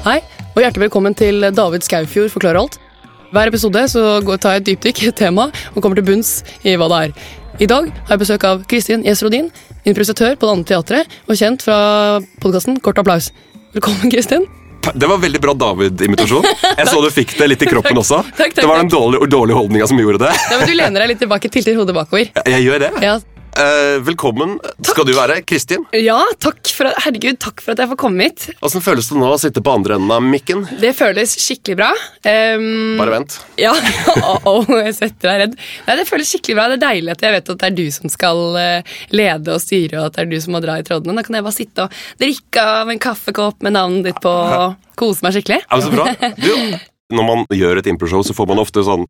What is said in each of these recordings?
Hei, og hjertelig velkommen til David Skaufjord forklarer alt. Hver episode så tar jeg et dypdykk i et tema og kommer til bunns i hva det er. I dag har jeg besøk av Kristin Gjesrodin, improvisatør på Det andre teatret og kjent fra podkasten Kort applaus. Velkommen, Kristin. Det var veldig bra David-imitasjon. Jeg så du fikk det litt i kroppen også. Takk, takk, det var den dårlige, dårlige holdninga som gjorde det. Ja, men Du lener deg litt tilbake, tilter hodet bakover. Jeg gjør det. Ja, Eh, velkommen skal du være, Kristin. ja takk for, herregud, takk for at jeg får komme hit. Åssen føles det nå å sitte på andre enden av mikken? Det føles skikkelig bra. Um, Bare vent. Ja, oh, oh, jeg setter er redd. Nei, Det føles skikkelig bra. Det er deilig at jeg vet at det er du som skal eh, lede og styre, og at det er du som må dra i trådene. Da kan jeg bare sitte og drikke av en kaffekopp med navnet ditt på og kose meg skikkelig. Det så bra? Du, når man gjør et improshow, så får man ofte sånn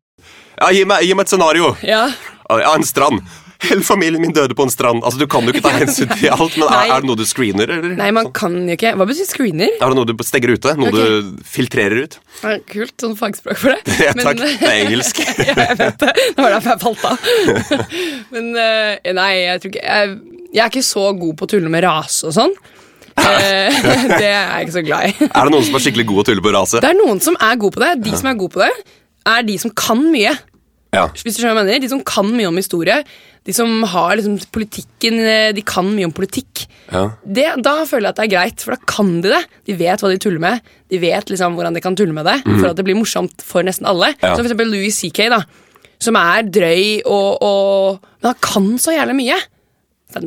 Ja, gi meg, gi meg et scenario. Ja, Ja, en strand. Hele familien min døde på en strand. Altså, Du kan jo ikke ta hensyn til alt, men er, er det noe du screener? eller? Nei, man kan jo ikke Hva betyr screener? Er det noe du stenger ute? Noe okay. du filtrerer ut? Ja, kult, sånn fagspråk for det. Ja, takk. Det er engelsk. ja, jeg vet det. Det var derfor jeg falt av. Men eh, nei, jeg tror ikke jeg, jeg er ikke så god på å tulle med rase og sånn. Eh, det er jeg ikke så glad i. Er det noen som er skikkelig god å tulle på raset? Det er noen som er gode på det. De som er gode på det, er de som kan mye. Ja. Hvis du skjønner mener De som kan mye om historie. De som har liksom politikken eh, De kan mye om politikk. ja. Det, da føler jeg at det er greit, for da kan de det. De vet hva de tuller med. De vet liksom hvordan de kan tulle med det for at det blir morsomt for nesten alle. Ja. Som for eksempel Louis CK, da. Som er drøy og, og Men han kan så jævlig mye.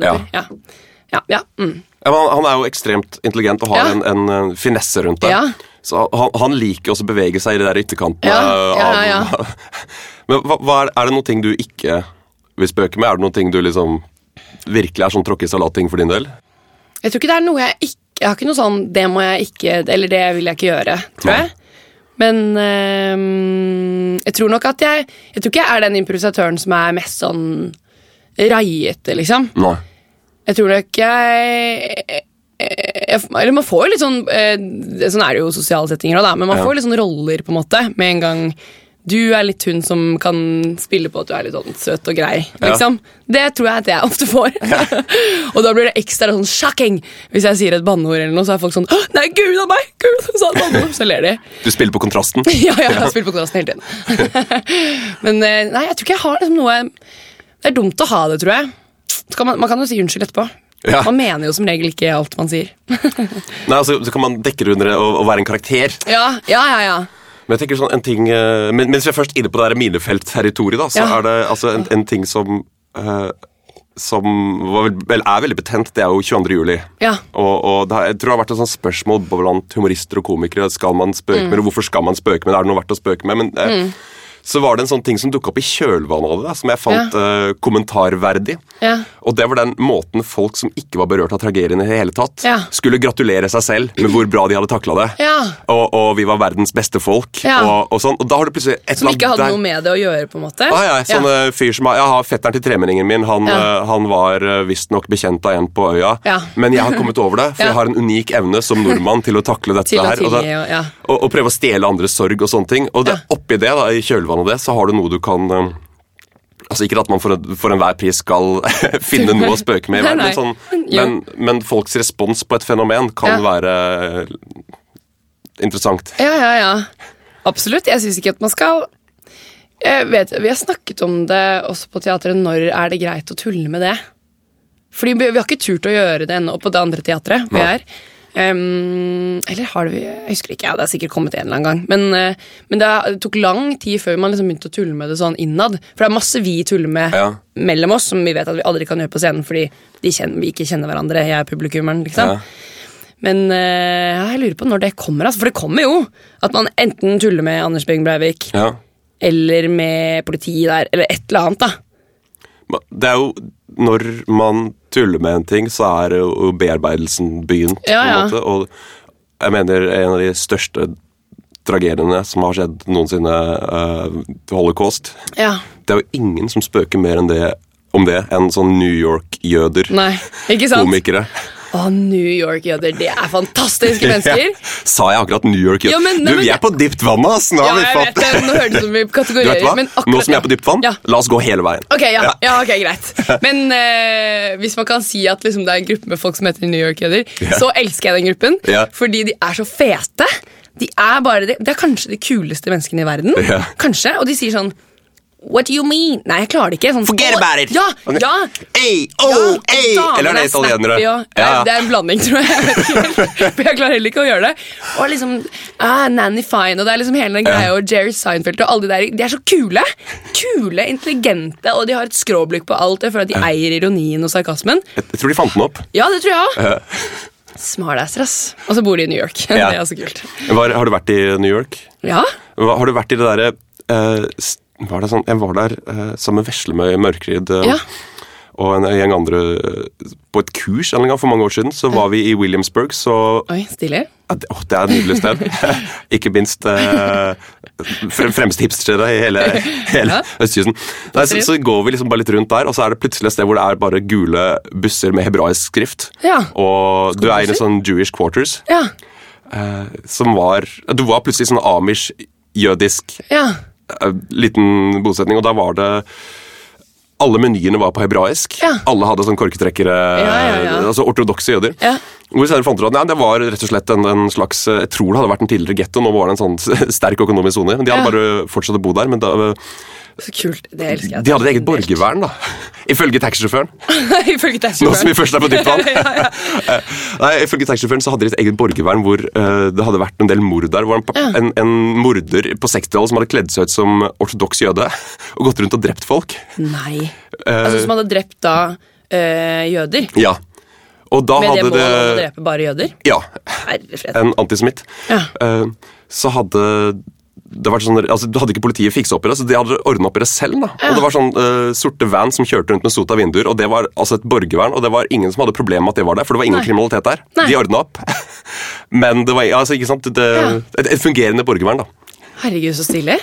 Ja. Ja. Ja, ja, mm. Ja, han, er jo ekstremt intelligent og har Ja. en, en, finesse rundt det. Ja. Så han, han liker også å bevege seg i de der ytterkantene. Ja, ja, av- men hva, hva er, er det noen ting du ikke vil spøke med? Er det noen ting du liksom virkelig er sånn tråkke salat-ting for din del? Jeg tror ikke det er noe jeg ikke Jeg har ikke noe sånn Det må jeg ikke Eller det vil jeg ikke gjøre, tror Nei. jeg. Men øh, jeg tror nok at jeg Jeg tror ikke jeg er den improvisatøren som er mest sånn raiete, liksom. Nei. Jeg tror nok jeg, jeg Eller man får jo litt sånn eh, Sånn er det jo sosiale settinger òg, men man Ja. får litt sånn roller, på en måte, med en gang du er litt hun som kan spille på at du er litt sånn søt og grei. Ja. liksom. Det tror jeg at jeg ofte får. og da blir det ekstra sånn shocking hvis jeg sier et banneord, eller noe, så er folk sånn Nei, gud av meg! Gud, så sa et banneord! Så ler de. Du spiller på kontrasten? ja, ja, jeg spiller på kontrasten hele tiden. Men eh, nei, jeg tror ikke jeg har liksom noe Det er dumt å ha det, tror jeg. Man, man kan jo si unnskyld etterpå. Ja. Man mener jo som regel ikke alt man sier. Nei, altså, Så kan man dekke det under å og være en karakter. ja, ja, ja, ja. Men jeg tenker sånn en ting eh, men, Mens vi er først inne på det her minefelt-territoriet, da, så Ja. er det altså en, en ting som uh, som vel- vel, er veldig betent, det er jo 22. juli. Ja. Og, og det har, jeg tror det har vært et sånt spørsmål blant humorister og komikere. Skal man spøke Mm. med det? Hvorfor skal man spøke med det? Er det noe verdt å spøke med? Men eh, så var det en sånn ting som dukka opp i kjølvannet av det, som jeg fant eh, kommentarverdig. Ja. Og det var den måten folk som ikke var berørt av tragedien i det hele tatt, Ja. skulle gratulere seg selv med hvor bra de hadde takla det. Ja. Og, og vi var verdens beste folk. Ja. Og, og sånn. Og da har du plutselig et Som ikke hadde der- noe med det å gjøre, på en måte. Ah, ja, sånn eh, fyr som Jeg har fetteren til tremenningen min. Han, Ja. eh, han var uh, visstnok bekjent av en på øya. Ja. Men jeg har kommet over det, for Ja. jeg har en unik evne som nordmann til å takle dette Til her. og, da- og- ja. og, prøve å stjele andres sorg og sånne ting. Og det, Ja. oppi det, da, i kjølvannet av det, så har du noe du kan eh, Altså Ikke at man for, for enhver pris skal finne noe å spøke med, i verden, men, sånn, men, men folks respons på et fenomen kan Ja. være eh, interessant. Ja, ja, ja. Absolutt. Jeg syns ikke at man skal vet, Vi har snakket om det også på teatret. Når er det greit å tulle med det? Fordi vi, vi har ikke turt å gjøre det ennå på det andre teatret vi er. er. Ehm, eller har det vi Jeg husker ikke. Ja, det har sikkert kommet en eller annen gang. Men, uh, men det, det tok lang tid før man liksom begynte å tulle med det sånn innad. For det er masse vi tuller med Ja. mellom oss, som vi vet at vi aldri kan gjøre på scenen fordi de kjenner, vi ikke kjenner hverandre. Jeg er publikummeren, liksom. Ja. Men uh, jeg lurer på når det kommer. Altså, for det kommer jo! At man enten tuller med Anders Behring Breivik eller med politiet der, eller et eller annet. da Det er jo Når man tuller med en ting, så er jo bearbeidelsen begynt. Ja, ja. måte, Og jeg mener en av de største tragediene som har skjedd noensinne, uh, holocaust Ja, Det er jo ingen som spøker mer enn det, om det enn sånn New York-jøder. Nei, ikke sant? Komikere. Å, New York-jøder, det er fantastiske mennesker. Sa jeg akkurat New York? Ja, men- nei, du, vi er på dypt vann, ass! Nå Ja, jeg vet det. Nå høres det ut som vi kategorerer. men akkurat- Nå som jeg er på dypt vann, Ja. la oss gå hele veien. Ok, ja, Ja. ja. ok, greit. Men uh, hvis man kan si at liksom, det er en gruppe med folk som heter New York-jøder, Ja. så elsker jeg den gruppen. Ja. Fordi de er så fete. De er bare, de, de er kanskje de kuleste menneskene i verden. Ja. Kanskje, Og de sier sånn What do you mean? Nei, jeg klarer det ikke. Sånn, Forget about it! Ja, ja, ja, oh, ja, Eller er det italienere? Ja. Ja. Det er en blanding, tror jeg. Jeg. For jeg klarer heller ikke å gjøre det. Og liksom ah, Nanny Fine og det er liksom hele den greia og Jerry Seinfeld og alle de der. De er så kule. Kule, intelligente, og de har et skråblikk på alt. Jeg føler at de eier ironien og sarkasmen. Jeg jeg tror de fant den opp. Ja, det tror jeg òg. Smartasser, ass. Og så bor de i New York. Det er så kult. Hva, har du vært i New York? Ja, Hva- Har du vært i det derre s- var det sånn, Jeg var der eh, sammen med Veslemøy Mørkryd eh, Ja. og en gjeng andre eh, på et kurs en gang for mange år siden. Så var vi i Williamsburg, så Oi, stilig. ja, det, åh, det er et nydelig sted. Ikke minst eh, frem, fremste hipsterstedet i hele, hele Ja. østkysten. Nei, så, så går vi liksom bare litt rundt der, og så er det plutselig et sted hvor det er bare gule busser med hebraisk skrift. Ja. Og du er i en sånn Jewish quarters, Ja. eh, som var Du var plutselig sånn amish-jødisk Ja. Eh, liten bosetning, og da var det alle menyene var på hebraisk. Ja. Alle hadde sånn korketrekkere, Ja, ja, altså ortodokse jøder. Hvor vi senere fant ut at nei, det var rett og slett en, en slags Jeg tror det hadde vært en tidligere getto, nå var det en sånn sterk økonomisk sone. De hadde bare fortsatt å bo der. Men da, Så kult. Det elsker jeg. de hadde et eget borgervern, da. Ifølge taxisjåføren. Ifølge Nå som vi først er på dypt vann. Ja, ja. Nei, Ifølge taxisjåføren så hadde de et eget borgervern hvor uh, det hadde vært en del mord der. Hvor en, en, en morder på 60-tallet som hadde kledd seg ut som ortodoks jøde og gått rundt og drept folk. Nei. Altså Som hadde drept da uh, jøder. Ja. Og da Med det målet om å drepe bare jøder. Ja. En antisemitt. Ja. Så hadde det var sånn, altså, hadde ikke politiet fiksa opp i det, så de hadde ordna opp i det selv. da. Og Det var sånn uh, sorte van som kjørte rundt med sota vinduer, og det var altså et borgervern. Og det var ingen som hadde problem med at det var der, for det var ingen Nei. kriminalitet der. Nei. De ordna opp. Men det var altså, ikke sant, det, Ja. et, et fungerende borgervern, da. Herregud, så stilig.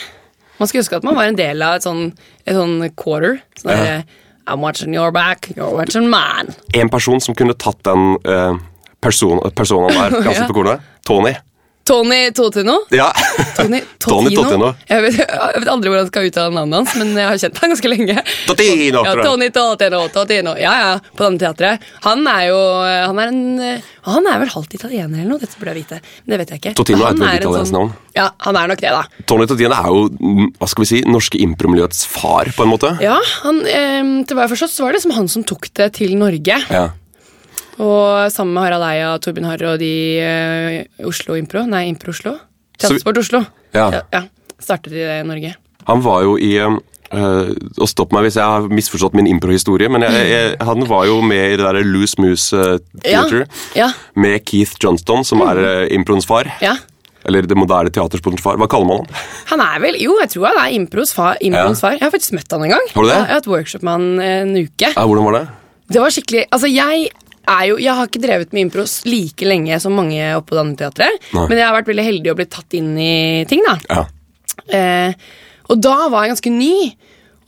Man skulle ønske at man var en del av et sånn, et sånn quarter. Sånn Ja. der, I'm watching your back, you're watching mine. En person som kunne tatt den uh, person, personen der, ganske Ja. på kornet, Tony. Tony Totino. Ja. Tony Tony Totino. Jeg vet, jeg vet aldri hvordan jeg skal uttale navnet hans, men jeg har kjent han ganske lenge. Totino, Ja. Tony Totino, Totino. Ja, ja, på denne teatret. Han er jo Han er, en, han er vel halvt italiener eller noe, dette burde jeg vite. Men det vet jeg ikke. Totino er et veldig en italiensk navn. Ja, han er nok det, da. Tony Totino er jo mm, hva skal vi si, norske impromiljøets far, på en måte. Ja, han, eh, Til hva jeg forstått, så var det liksom han som tok det til Norge. Ja. Og sammen med Harald Eia, Torbjørn Harr og de uh, Oslo Impro. Nei, Impro Oslo. Teatersport Oslo. Ja. ja. Startet i det i Norge. Han var jo i um, Uh, og Stopp meg hvis jeg har misforstått min improhistorie, men jeg, jeg, han var jo med i det derre Loose Moose eh, Ja. Theater Ja. med Keith Johnston, som er uh, improens far. ja. Eller det moderne teatersportens far. Hva kaller man han? Han er vel Jo, jeg tror han er impros far. Improens Ja. far. Jeg har faktisk møtt han en gang. Har du det? Jeg har hatt workshop med han en uke. Ja, hvordan var det? Det var skikkelig Altså, jeg jo Jeg har ikke drevet med impro like lenge som mange oppe på Danneteatret, Teatret, men jeg har vært veldig heldig og blitt tatt inn i ting, da. Ja. Eh, og da var jeg ganske ny.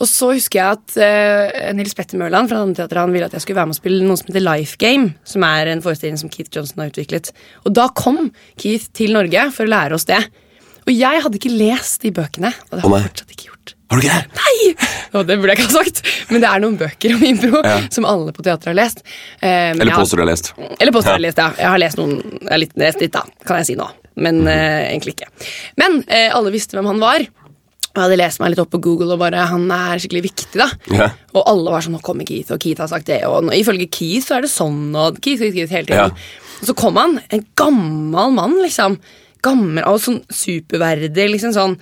Og så husker jeg at eh, Nils Petter Mørland fra Danneteatret ville at jeg skulle være med og spille noe som heter Life Game, som er en forestilling som Keith Johnson har utviklet. Og da kom Keith til Norge for å lære oss det. Og jeg hadde ikke lest de bøkene, og det har jeg fortsatt ikke gjort. Har du ikke det? Nei! Og det burde jeg ikke ha sagt, men det er noen bøker om impro Ja. som alle på teatret har lest. Eh, Eller påstår du har lest? eller påstår jeg har lest, ja. Jeg har lest noen, jeg har litt, lest litt, da, kan jeg si nå. Men mm. eh, egentlig ikke. Men eh, alle visste hvem han var. Og jeg hadde lest meg litt opp på Google, og bare han er skikkelig viktig. da Ja. Og alle var sånn 'Nå kommer Keith', og Keith har sagt det. Og ifølge Keith så er det sånn, og Keith, Keith, Keith hele tiden. Ja. Og så kom han, en gammel mann, liksom. Gammel, og sånn superverdig, liksom sånn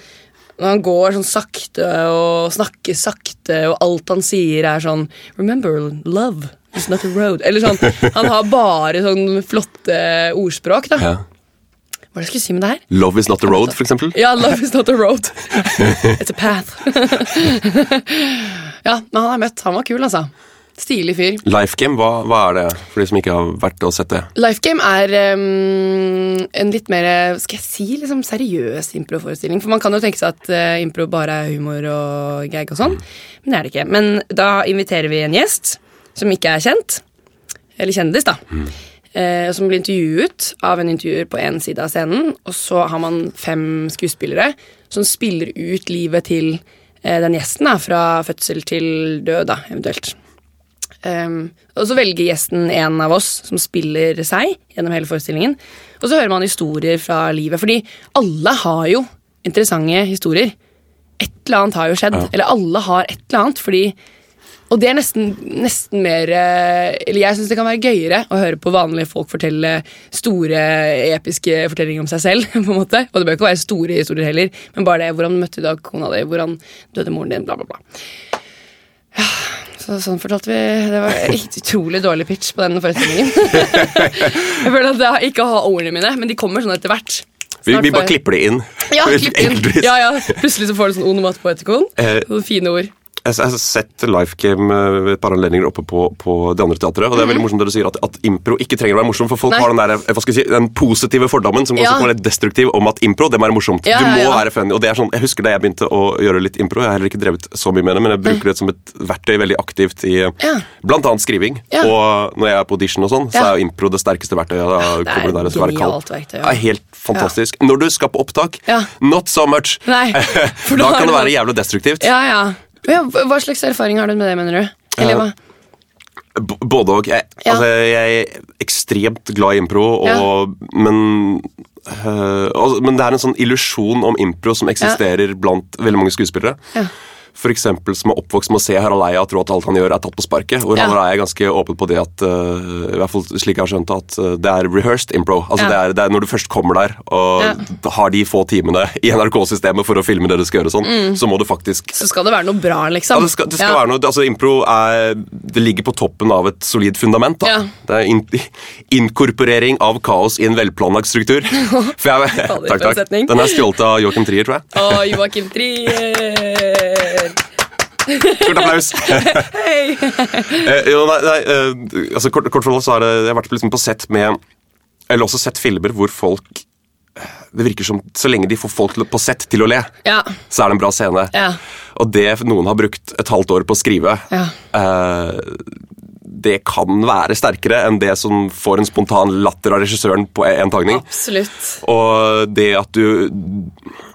når han går sånn sakte og snakker sakte, og alt han sier er sånn Remember, love is not a road. Eller sånn. Han har bare sånn flotte ordspråk, da. Ja. Hva er det jeg skulle si med det her? Love is not a road, for eksempel. Ja, love is not a road. It's a path. ja, men han har møtt. Han var kul, altså. Stilig fyr. Life Game, hva, hva er det for de som ikke har vært og sett det? Life Game er um, en litt mer skal jeg si, liksom seriøs improforestilling. For man kan jo tenke seg at uh, impro bare er humor og gag og sånn, men det er det ikke. Men da inviterer vi en gjest som ikke er kjent. Eller kjendis, da. eh, som blir intervjuet av en intervjuer på én side av scenen. Og så har man fem skuespillere som spiller ut livet til uh, den gjesten, da, fra fødsel til død, da, eventuelt. Um, og så velger gjesten en av oss som spiller seg gjennom hele forestillingen. Og så hører man historier fra livet, fordi alle har jo interessante historier. Et eller annet har jo skjedd. Ja. Eller alle har et eller annet, fordi Og det er nesten, nesten mer eh, Eller jeg syns det kan være gøyere å høre på vanlige folk fortelle store, episke fortellinger om seg selv. på en måte Og det bør ikke være store historier heller, men bare det hvordan møtte du da kona di, hvordan døde moren din, bla, bla, bla. Ja, så sånn fortalte vi Det var et utrolig dårlig pitch på den forestillingen. jeg føler at jeg ikke har ordene mine, men de kommer sånn etter hvert. Vi, vi bare klipper det inn. Ja, klipp inn. Ja, ja. Plutselig så får du sånn onomatpoetikon. Eh, Sånne fine ord. Jeg har sett Lifecam eh, et par anledninger oppe på, på det andre teatret. Og det er veldig morsomt det du sier at, at impro ikke trenger å være morsom, for folk Mhm. Nei. har den, der, eh, hva skal jeg si, den positive fordommen som Ja. kan være destruktiv om at impro det må være morsomt. Ja, du må ja, ja. være funny. Og det er sånn, Jeg husker da jeg begynte å gjøre litt impro. Jeg har heller ikke drevet så mye med det, men jeg bruker det som et verktøy veldig aktivt i Ja. blant annet skriving. Ja. Og når jeg er på audition og sånn, så er jo impro det sterkeste verktøyet. Da er kommer det der å være kald. verktøy, ja. Det er helt fantastisk. Når du skal på opptak, Ja. not so much. Nei, da da kan det det- være jævlig destruktivt. Ja, ja. Ja. Hva slags erfaring har du med det, mener du? Eller hva? B både og. Jeg, Ja. altså, jeg er ekstremt glad i impro, og, men øh, altså, Men det er en sånn illusjon om impro som eksisterer blant veldig mange skuespillere. For eksempel som er oppvokst med å se Harald Eia tro at alt han gjør, er tatt på sparket. Hvor Ja. Harald Eia er ganske åpen på det at øh, i hvert fall slik jeg har skjønt at øh, det er rehearsed impro. Altså Ja. det, er, det er når du først kommer der og Ja. har de få timene i NRK-systemet for å filme det du skal gjøre, sånn, så må du faktisk Så skal det være noe bra, liksom. ja, det skal, det skal være noe, altså Impro er, det ligger på toppen av et solid fundament. Da. Det er in, inkorporering av kaos i en velplanlagt struktur. For jeg, takk, takk. Den er stjålet av Joachim Trier, tror jeg. Og Joachim Trier. Stort applaus! Hei! Eh, jo, nei, nei, eh, altså, kort, kort fortalt så har jeg, jeg har vært liksom på sett med Eller også sett filmer hvor folk Det virker som så lenge de får folk på sett til å le, Ja. så er det en bra scene. Ja. Og det noen har brukt et halvt år på å skrive, Ja. eh, det kan være sterkere enn det som får en spontan latter av regissøren på en tagning. Absolutt. Og det at du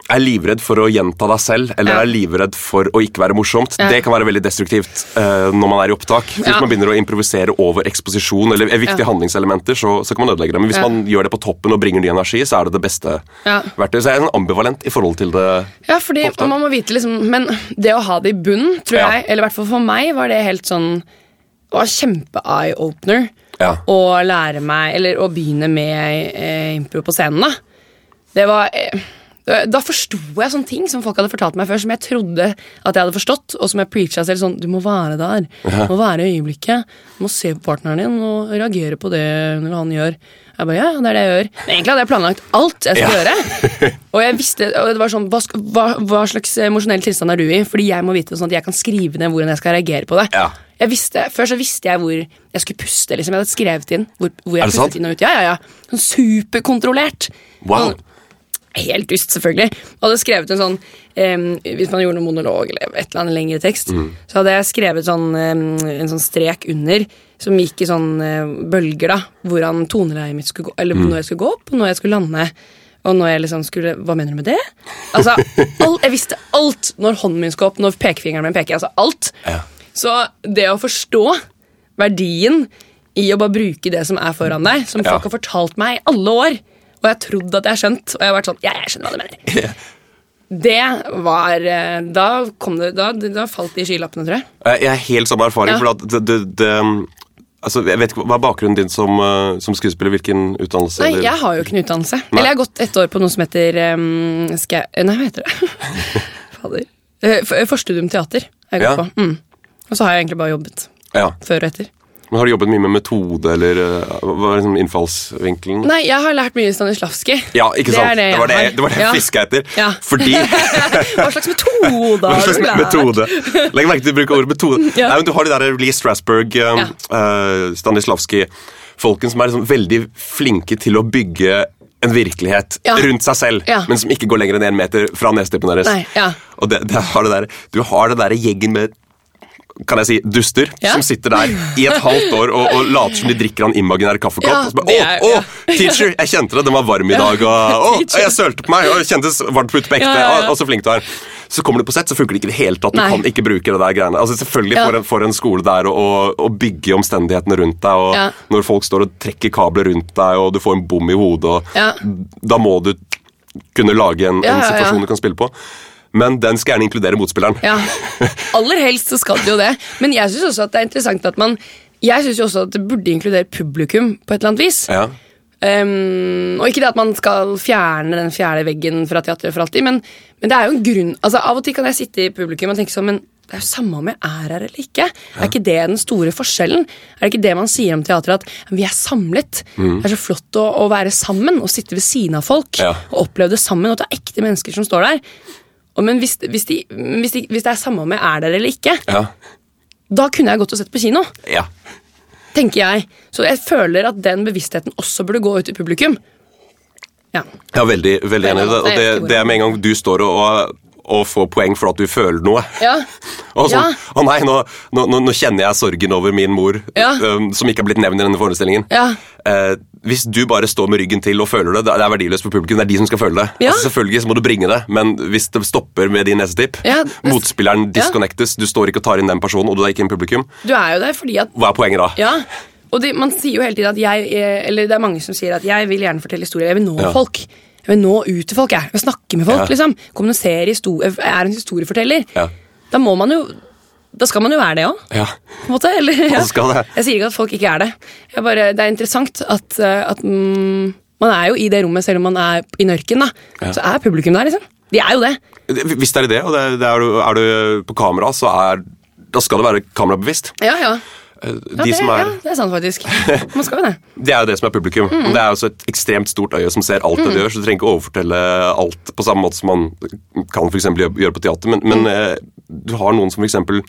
er livredd for å gjenta deg selv, eller er livredd for å ikke være morsomt, det kan være veldig destruktivt uh, når man er i opptak. Hvis man begynner å improvisere over eksposisjon eller viktige Ja. handlingselementer, så, så kan man ødelegge det. Men hvis man gjør det på toppen og bringer ny energi, så er det det beste Ja. verktøyet. Så jeg er sånn ambivalent i forhold til det. Ja, fordi man må vite liksom Men det å ha det i bunnen, tror jeg, eller i hvert fall for meg, var det helt sånn Det var kjempe-eye-opener Ja. å lære meg Eller å begynne med eh, impro på scenen, da. Det var eh, da forsto jeg sånne ting som folk hadde fortalt meg før, som jeg trodde at jeg hadde forstått, og som jeg preacha selv sånn Du må være der. Du må være i øyeblikket. Du må se på partneren din og reagere på det når han gjør. Jeg bare, ja, det er det jeg gjør. Men egentlig hadde jeg planlagt alt jeg skulle Ja. gjøre. Og jeg visste, og det var sånn, hva, hva, hva slags emosjonell tilstand er du i? Fordi jeg må vite sånn at jeg kan skrive ned hvordan jeg skal reagere på det. Ja. Jeg visste, før så visste jeg hvor jeg skulle puste. liksom Jeg hadde skrevet inn hvor, hvor jeg pustet sant? inn og ut. Ja, ja, ja. Sånn superkontrollert. Wow. Sånn, Helt dust, selvfølgelig. Og hadde skrevet en sånn um, Hvis man gjorde noen monolog eller et eller annet lengre tekst, Mm. så hadde jeg skrevet sånn, um, en sånn strek under som gikk i sånn uh, bølger, da. Hvordan toneleiet mitt skulle gå, eller Mm. når jeg skulle gå opp, og når jeg skulle lande. Og når jeg liksom skulle Hva mener du med det? Altså, all, Jeg visste alt når hånden min skulle opp, når pekefingeren min peker. Altså alt. Ja. Så det å forstå verdien i å bare bruke det som er foran deg, som Ja. folk har fortalt meg i alle år, og jeg trodde at jeg skjønt, og jeg har vært sånn Ja, jeg skjønner hva du mener. Det var eh, Da kom det Da, da falt de skylappene, tror jeg. Jeg har helt samme erfaring. Ja. for at det, det, det, altså, jeg vet ikke, Hva er bakgrunnen din som, eh, som skuespiller? Hvilken utdannelse? Nei, eller- jeg har jo ikke en utdannelse. Nei. Eller jeg har gått ett år på noe som heter um, skal jeg, Nei, hva heter det? Fader. Eh, for- Forstudium teater har jeg gått Ja. på. Mm. Og så har jeg egentlig bare jobbet Ja. før og etter. Men Har du jobbet mye med metode, eller eh, hva er liksom innfallsvinkelen? Nei, jeg har lært mye Stanislavskij. Ja, ikke Det sant? er det det, var det, det var det Ja. jeg fiska etter. Ja. Fordi Hva slags metode har slags du lært? metode? Legg merke til å bruke ordet metode. Ja. Nei, men Du har de der Lee Strasberg, um, uh, Stanislavskij-folken som er liksom veldig flinke til å bygge en virkelighet Ja. rundt seg selv, Ja. men som ikke går lenger enn én meter fra nesetippen deres. Nei, ja. Og det, det har det der, du har det derre gjengen med kan jeg si, duster Ja. som sitter der i et halvt år og, og later som de drikker en imaginær kaffekopp. Ja, og så bare, å, å, teacher, jeg kjente det, den var varm i dag, og å, jeg sølte på meg, og det kjentes varmt ute på ekte, Ja, og, og så flink du er. Så kommer du på sett, så funker det ikke i det hele tatt. Du Nei. kan ikke bruke det der greiene. Altså Selvfølgelig for, en, for en skole der å, bygge omstendighetene rundt deg, og når folk står og trekker kabler rundt deg, og du får en bom i hodet, og da må du kunne lage en, en situasjon du kan spille på. Men den skal gjerne inkludere motspilleren. Ja, Aller helst så skal det jo det. Men jeg syns også at det er interessant at man Jeg synes jo også at det burde inkludere publikum på et eller annet vis. Ja. Um, og ikke det at man skal fjerne den fjerde veggen fra teatret for alltid, men, men det er jo en grunn Altså Av og til kan jeg sitte i publikum og tenke sånn, men det er jo samme om jeg er her eller ikke. Er ikke det den store forskjellen? Er det ikke det man sier om teatret, at vi er samlet? Det er så flott å, å være sammen og sitte ved siden av folk Ja. og oppleve det sammen, og ta ekte mennesker som står der. Men hvis, hvis, de, hvis, de, hvis det er samme om jeg er der eller ikke, Ja. da kunne jeg gått og sett på kino. ja. tenker jeg. Så jeg føler at den bevisstheten også burde gå ut i publikum. Ja. Er veldig, veldig enig i det. Og det, det er med en gang du står og, og, få poeng for at du føler noe. Ja. Og sånn, Ja. Å nei, nå, nå, nå, kjenner jeg sorgen over min mor, Ja. um, som ikke er blitt nevnt i denne forestillingen. Ja. Eh, hvis du bare står med ryggen til og føler det, det er verdiløst for publikum. Det er de som skal føle det. Ja. Altså, selvfølgelig så må du bringe det, men hvis det stopper med din nesetipp, Ja, det- motspilleren disconnectes, du står ikke og tar inn den personen, og du er ikke inn publikum, Du er jo der fordi at hva er poenget da? Ja. Og de, man sier jo hele tiden at jeg eh, Eller det er mange som sier at jeg vil gjerne fortelle historier. Jeg vil nå folk. Vil nå ut til folk. Jeg Jeg vil snakke med folk. Ja. liksom Kommunisere er en historieforteller. Ja. Da må man jo Da skal man jo være det òg. Ja. ja. Jeg sier ikke at folk ikke er det. Bare, det er interessant at, eh, at mm, man er jo i det rommet selv om man er i nørken. Ja. Så er publikum der, liksom. De er jo det. Hvis det er det, og det, det er, du, er du på kamera, så er, da skal det være kamerabevisst. Ja, ja. Eh, ja, De det, som er... ja det er sant, faktisk. Man skal jo det. Det er jo det som er publikum. Mm. Det er jo et ekstremt stort øye som ser alt det du gjør, så du trenger ikke overfortelle alt på samme måte som man kan for gjøre på teater, men, men Mm. eh, du har noen som eksempel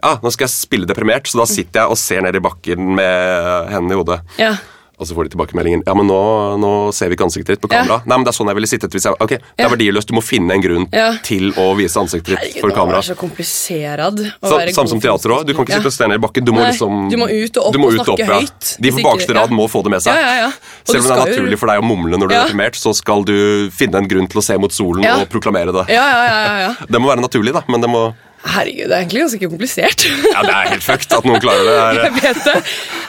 ja, nå skal jeg spille deprimert, så da sitter jeg og ser ned i bakken med hendene i hodet. Ja. Og så får de tilbakemeldingen Ja, men nå, nå ser vi ikke ansiktet ditt på Ja. kamera. Nei, men det er sånn jeg ville sittet hvis jeg Ok, det er verdiløst. Du må finne en grunn Ja. til å vise ansiktet ditt Herregud, for det er så komplisert å Så, være samme som teater òg. Du kan ikke sitte og se ned i bakken. Du må Nei, liksom du må ut og opp og snakke snakke ja. høyt. De på bakerste rad ja. må få det med seg. Ja, ja, ja. Selv om det er naturlig for deg å mumle når du Ja. er deprimert, så skal du finne en grunn til å se mot solen Ja. og proklamere det. Ja, ja, ja, ja, ja. Det må være naturlig, da, men det må Herregud, det er egentlig ganske komplisert. Ja, det er helt fucked at noen klarer det. Her. Jeg vet det.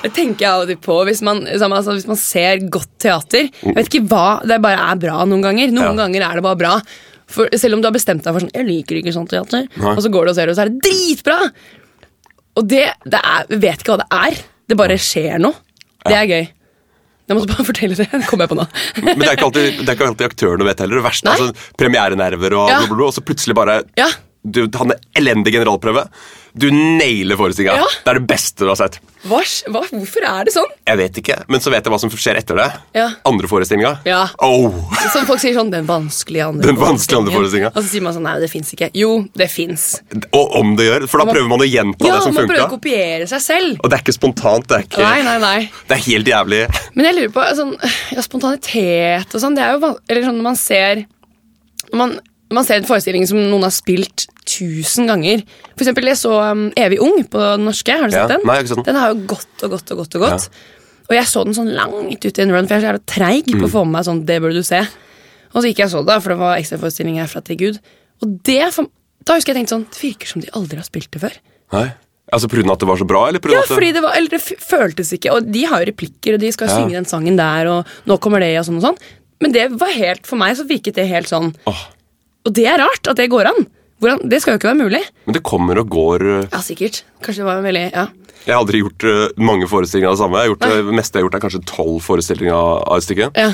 Det tenker jeg alltid på hvis man, altså, hvis man ser godt teater. Jeg vet ikke hva, Det bare er bra noen ganger. Noen Ja. ganger er det bare bra. For Selv om du har bestemt deg for sånn Jeg liker ikke sånt teater. Nei. Og så går du og ser det, og så er det dritbra! Og det, det er vet ikke hva det er. Det bare skjer noe. Det er gøy. Jeg måtte bare fortelle det. Det kom jeg på nå. men det er ikke alltid, det er ikke alltid aktørene vet heller. Det verste altså, Premierenerver og Ja. og så plutselig bare Ja. Du hadde en elendig generalprøve. Du nailer forestillinga. Ja. Det er det beste du har sett. Hva, hva, hvorfor er det sånn? Jeg vet ikke, men så vet jeg hva som skjer etter det. Ja. Andre forestillinga. Ja. Oh. Som folk sier sånn Den vanskelige andre Den vanskelige andre forestillingen. Og så sier man sånn Nei, det fins ikke. Jo, det fins. Og om det gjør, for da Man- prøver man å gjenta Ja, det som man prøver å kopiere seg selv. Og det er ikke spontant. Det er, ikke, Nei, nei, nei. det er helt jævlig. Men jeg lurer på sånn, ja, spontanitet og sånn. Det er jo Eller sånn når man ser Når man, man ser en forestilling som noen har spilt tusen ganger. For eksempel, jeg så um, Evig ung på den norske. Har du Ja. sett den? Nei, jeg har ikke sett den. Den har jo gått og gått og gått. Og gått Og jeg så den sånn langt ut i en run, for jeg er så treig Mm. på å få med meg sånn Det burde du se. Og så gikk jeg og så det, for det var ekstraforestilling herfra til Gud. Og det, Da husker jeg tenkte sånn Det virker som de aldri har spilt det før. Nei. Altså Pga. at det var så bra? eller Ja, fordi det var, eller det føltes ikke Og de har jo replikker, og de skal Ja. synge den sangen der, og nå kommer det, og sånn og sånn. Men det var helt, for meg så virket det helt sånn Oh. Og det er rart at det går an. Hvordan, det skal jo ikke være mulig. Men det kommer og går. Ja, sikkert. Kanskje det var veldig Ja. Jeg har aldri gjort uh, mange forestillinger av det samme. Jeg har gjort, det meste jeg har gjort er kanskje tolv forestillinger av et stykke. ja.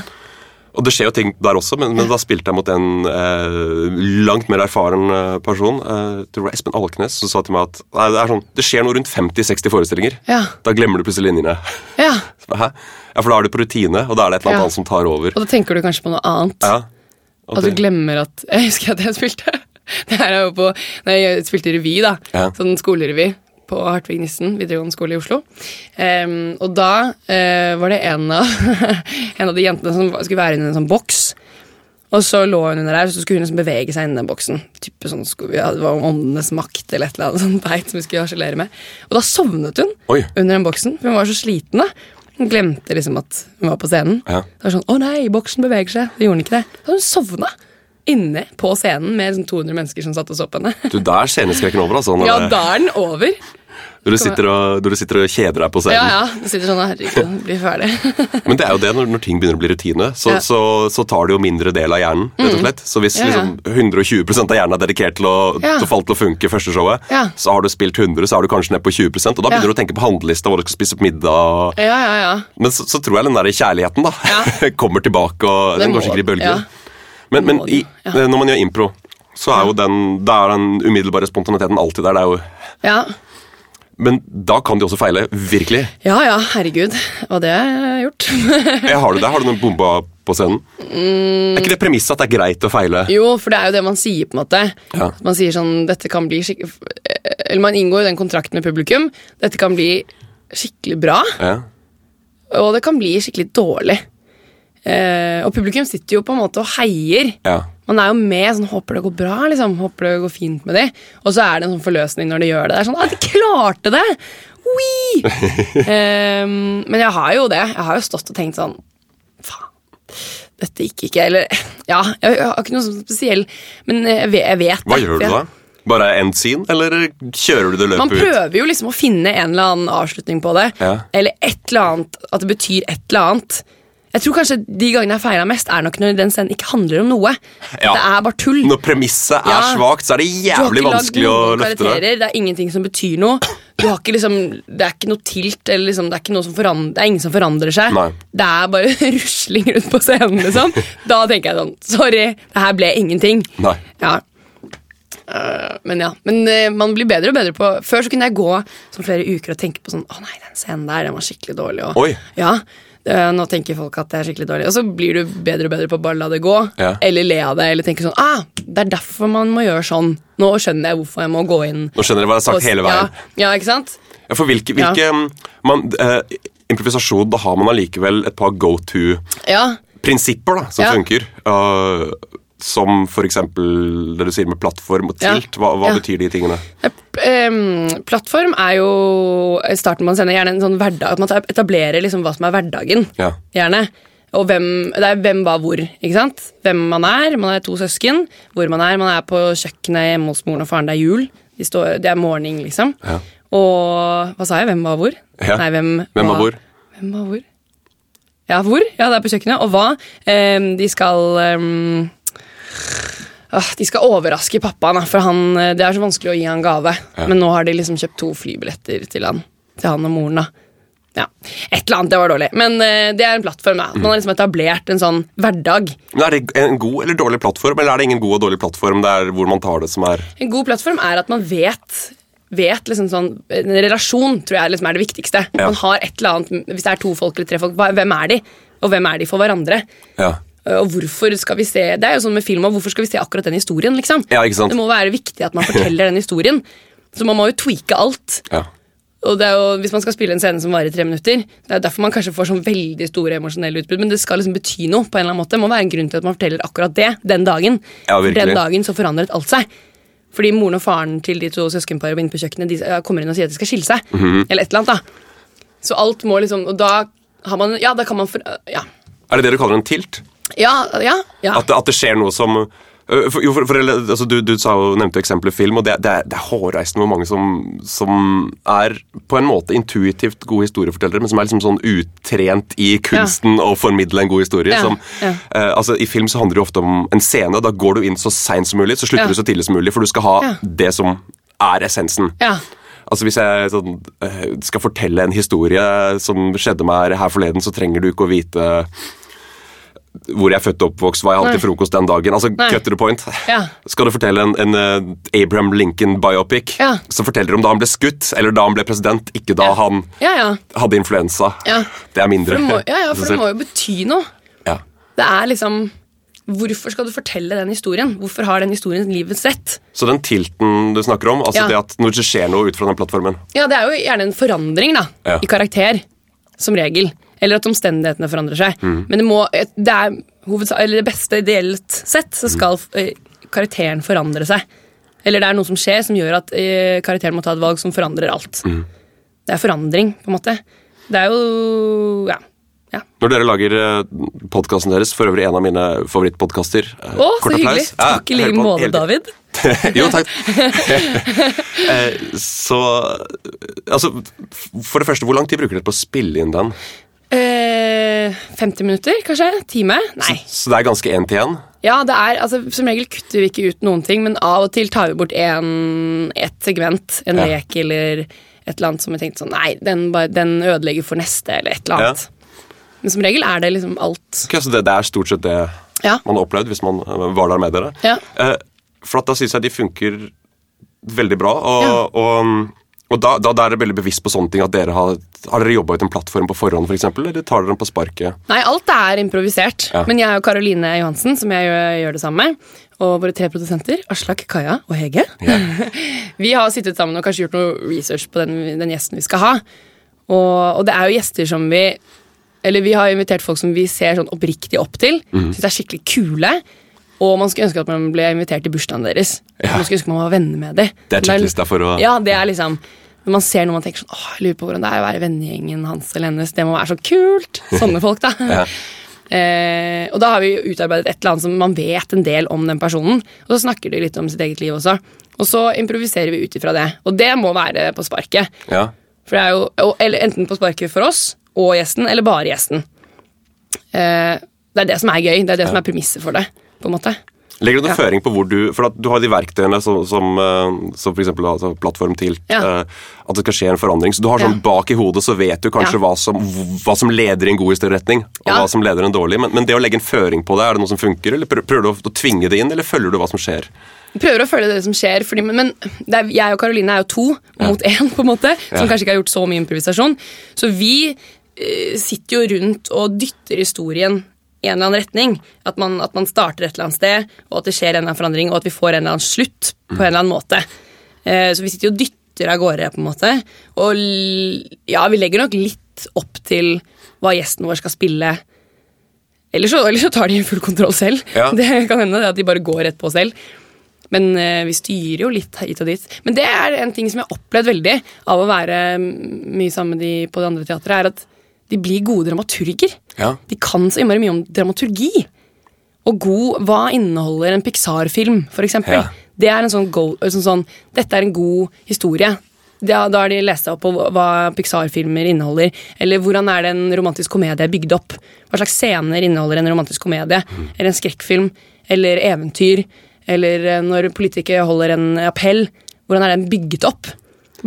Og det skjer jo ting der også, men, men da spilte jeg mot en eh, langt mer erfaren eh, person. Eh, det var Espen Alknes som sa til meg at nei, det, sånn, det skjer noe rundt 50-60 forestillinger. Ja. Da glemmer du plutselig linjene. ja. Hæ? Ja, For da er du på rutine, og da er det et eller annet annet som tar over. Og da tenker du kanskje på noe annet. Ja. Og At du det- glemmer at Jeg husker at jeg spilte Det her er jo på Når jeg spilte revy, da. Ja. Sånn skolerevy på Hartvig Nissen videregående skole i Oslo. Um, og da uh, var det en av, en av de jentene som skulle være inni en sånn boks. Og så lå hun under der, så skulle hun liksom bevege seg innen den boksen. Type sånn, skulle ja, Det var åndenes makt eller et eller annet sånt teit som vi skulle harselere med. Og da sovnet hun Oi. under den boksen, for hun var så sliten. da. Hun glemte liksom at hun var på scenen. Ja. Det var sånn, å nei, boksen beveger seg. Det gjorde hun ikke det. Da hun sovna inne på scenen med liksom 200 mennesker som satt og så på henne. Du, Da er sceneskrekken over, altså. Ja, da er den over. når, du sitter og, når du sitter og kjeder deg på scenen. ja. ja. Du sitter sånn, herregud, blir ferdig. Men det er jo det, når, når ting begynner å bli rutine, så, Ja. Mm. så, så tar det jo mindre del av hjernen. rett og slett. Så hvis Ja, ja. liksom 120% av hjernen er dedikert til å, til å til å funke første showet, Ja. så har du spilt 100, så er du kanskje ned på 20 og da begynner du å tenke på handlelista, hvor du skal spise på middag. Ja, ja, ja. Men så, så tror jeg den der kjærligheten da Ja. kommer tilbake, og den går sikkert i bølger. Men, men i, ja. når man gjør impro, så er jo den, er den umiddelbare spontaniteten alltid der. Det er jo, Ja, men da kan de også feile. Virkelig. ja, ja herregud. Og det har jeg gjort. Jeg har du det? Har du noen bomba på scenen? Er ikke det premisset at det er greit å feile? Jo, for det er jo det man sier, på en måte. Ja. Man sier sånn Dette kan bli. Eller man inngår jo den kontrakten med publikum. Dette kan bli skikkelig bra, Ja. og det kan bli skikkelig dårlig. Eh, og publikum sitter jo på en måte og heier. ja. Man er jo med sånn Håper det går bra, liksom. Håper det går fint med de. Og så er det en sånn forløsning når de gjør det. Det er sånn, at de klarte det! Wee! Ehm, men jeg har jo det. Jeg har jo stått og tenkt sånn Faen, dette gikk ikke. Eller ja, jeg, har ikke noe sånn spesiell Men jeg vet, jeg vet Hva gjør du da? Bare end scene, eller kjører du det løpet ut? Man prøver jo liksom å finne en eller annen avslutning på det. Ja. Eller et eller annet, at det betyr et eller annet. Jeg tror kanskje De gangene jeg feira mest, er nok når den scenen ikke handler om noe. Ja. Det er bare tull. Når premisset er Ja. svakt, så er det jævlig vanskelig å løfte det. det er ingenting som betyr noe. Du har ikke liksom, det er ikke noe tilt, eller liksom, det, er som det er ingen som forandrer seg. Nei. Det er bare rusling rundt på scenen, liksom. Da tenker jeg sånn Sorry, det her ble ingenting. Ja. Øh, men ja, men øh, man blir bedre og bedre på Før så kunne jeg gå som flere uker og tenke på sånn Å nei, den scenen der, den var skikkelig dårlig. Og. Ja, nå tenker folk at det er skikkelig dårlig. Og så blir du bedre og bedre på å bare la det gå. Ja. Eller le av det, eller tenke sånn Ah, det er derfor man må gjøre sånn. Nå skjønner jeg hvorfor jeg må gå inn. Nå skjønner jeg hva jeg har sagt og- hele veien. Ja, ja ikke sant? Ja, for hvilke, hvilke man, eh, Improvisasjon, da har man allikevel et par go to-prinsipper da, som funker. Uh, som eksempel det du sier med plattform og tilt. Hva, hva Ja. betyr de tingene? Eh, plattform er jo starten man sender gjerne en sånn hverdag At man etablerer liksom hva som er hverdagen. Ja. Gjerne. Og hvem, det er hvem, hva, hvor. ikke sant? Hvem man er. Man er to søsken. Hvor man er. Man er på kjøkkenet hjemme hos moren og faren. Det er jul. De står, det er morgen, liksom. Ja. Og hva sa jeg? Hvem, hva, hvor? Nei, hvem, Hvem var hvor? Hvem var hvor? Ja, hvor? Ja, det er på kjøkkenet. Og hva? De skal De skal overraske pappaen, for han, eh, det er så vanskelig å gi han gave. Men nå har de liksom kjøpt to flybilletter til han Til han og moren. da ja. Et eller annet, det var dårlig. Men eh, det er en plattform. da. Man har liksom etablert en sånn hverdag. Men Er det en god eller dårlig plattform, eller er det ingen god og dårlig plattform der hvor man tar det som er En god plattform er at man vet Vet liksom sånn, En relasjon tror jeg liksom er det viktigste. Ja. Man har et eller annet, Hvis det er to folk eller tre folk, hvem er de? Og hvem er de for hverandre? Ja. Og hvorfor skal vi se Det er jo sånn med film, hvorfor skal vi se akkurat den historien? liksom? Ja, ikke sant? Det må være viktig at man forteller den historien. Så man må jo tweake alt. ja. Og det er jo, Hvis man skal spille en scene som varer i tre minutter, det er derfor man kanskje får sånn veldig store emosjonelle utbrudd, men det skal liksom bety noe. på en eller annen måte. Det må være en grunn til at man forteller akkurat det den dagen. Ja, For virkelig. den dagen så forandret alt seg. Fordi moren og faren til de to søskenparene inne på kjøkkenet de kommer inn og sier at de skal skille seg. Mhm. Eller et eller annet da. Så alt må liksom Og da har man Ja, da kan man for, Ja. Er det det du kaller en tilt? Ja, ja, ja. At, at det skjer noe som øh, for, jo, for, for, altså, du, du sa nevnte eksempelet film, og det, det, er, det er hårreisende hvor mange som, som er på en måte intuitivt gode historiefortellere, men som er liksom sånn utrent i kunsten å formidle en god historie. Ja, Som, ja. eh, altså, I film så handler det ofte om en scene. Da går du inn så seint som mulig, så slutter Ja. du så tidlig som mulig, for du skal ha Ja. det som er essensen. ja. Altså Hvis jeg sånn, eh, skal fortelle en historie som skjedde meg her forleden, så trenger du ikke å vite hvor jeg er født og oppvokst, hva jeg hadde til frokost den dagen. Altså, Nei. cut to the point. Ja. Skal du fortelle en, en uh, Abraham Lincoln-biopic, Ja. så forteller du om da han ble skutt, eller da han ble president, ikke da Ja. han Ja, ja. hadde influensa. Ja. Det er mindre. Det må, ja, ja, for det må jo bety noe. Ja. Det er liksom Hvorfor skal du fortelle den historien? Hvorfor har den historien livets rett? Så den tilten du snakker om, altså det at når det skjer noe ut fra den plattformen Ja, Det er jo gjerne en forandring da, i karakter, som regel. Eller at omstendighetene forandrer seg. Mm. Men det må det er, eller det beste ideelt sett, så skal eh, karakteren forandre seg. Eller det er noe som skjer som gjør at eh, karakteren må ta et valg som forandrer alt. Det er forandring, på en måte. Det er jo Ja. ja. Når dere lager podkasten deres, for øvrig en av mine favorittpodkaster Å, så hyggelig! Takk i like måte, David. jo, takk. Eh, så Altså, for det første, hvor lang tid bruker dere på å spille inn den? Eh, 50 minutter, kanskje? Time? Nei. Så det er ganske én til én? Ja, det er, altså, Som regel kutter vi ikke ut noen ting, men av og til tar vi bort en, et segment. En Ja. lek eller et eller annet som vi tenkte sånn Nei, den, bare, den ødelegger for neste, eller et eller annet. Men som regel er det liksom alt. Ok, så det, det er stort sett det Ja. man har opplevd hvis man eh, var der med dere? Ja. Eh, for at da syns jeg de funker veldig bra. Og, og, og da, da, da er dere veldig bevisst på sånne ting at dere har Har dere jobba ut en plattform på forhånd, for eksempel, eller tar dere den på sparket? Nei, alt er improvisert. Ja. Men jeg og Karoline Johansen, som jeg gjør, gjør det sammen med, og våre tre produsenter, Aslak, Kaja og Hege, yeah. vi har sittet sammen og kanskje gjort noe research på den, den gjesten vi skal ha. Og, og det er jo gjester som vi Eller vi har invitert folk som vi ser sånn oppriktig opp til. Mm. Syns er skikkelig kule. Og man skulle ønske at man ble invitert til bursdagen deres. Ja. Man skulle ønske man var venner med dem. Det er checklista for å Ja, det er liksom Når man ser noe man tenker sånn Åh, jeg lurer på hvordan det er å være vennegjengen hans eller hennes. Det må være så kult! Sånne folk, da. Ja. Eh, og da har vi jo utarbeidet et eller annet som man vet en del om den personen. Og så snakker de litt om sitt eget liv også. Og så improviserer vi ut ifra det. Og det må være på sparket. ja. For det er jo eller enten på sparket for oss og gjesten, eller bare gjesten. Eh, det er det som er gøy. Det er det som er premisset for det. På en måte. Legger du noen Ja. føring på hvor du For du har de verktøyene som, som, eh, som f.eks. Altså plattform til Ja. eh, at det skal skje en forandring. Så du har sånn Ja. bak i hodet så vet du kanskje hva, som, hva som leder i en god historieretning, og hva som leder en dårlig. Men, men det å legge en føring på det, er det noe som funker, eller prøver du å, å tvinge det inn, eller følger du hva som skjer? Prøver å følge det som skjer, fordi, men, er, jeg og Karoline er jo to mot én, på en måte, som kanskje ikke har gjort så mye improvisasjon. Så vi eh, sitter jo rundt og dytter historien i en eller annen retning. At man, at man starter et eller annet sted, og at det skjer en eller annen forandring, og at vi får en eller annen slutt på en eller annen måte. Eh, så vi sitter jo og dytter av gårde, på en måte. Og ja, vi legger nok litt opp til hva gjesten vår skal spille. Eller så, eller så tar de full kontroll selv. Ja. Det kan hende det at de bare går rett på selv. Men eh, vi styrer jo litt hit og dit. Men det er en ting som jeg har opplevd veldig av å være mm, mye sammen med de på det andre teatret, er at de blir gode dramaturger. Ja. De kan så innmari mye om dramaturgi. Og god, hva inneholder en Pixar-film, eksempel? Ja. Det er en sånn, go, sånn, sånn Dette er en god historie. Da, da har de lest seg opp på hva- Pixar-filmer inneholder. Eller hvordan er det en romantisk komedie er bygd opp? Hva slags scener inneholder en romantisk komedie? Eller en skrekkfilm? Eller eventyr? Eller eh, når politikere holder en appell? Hvordan er den bygget opp?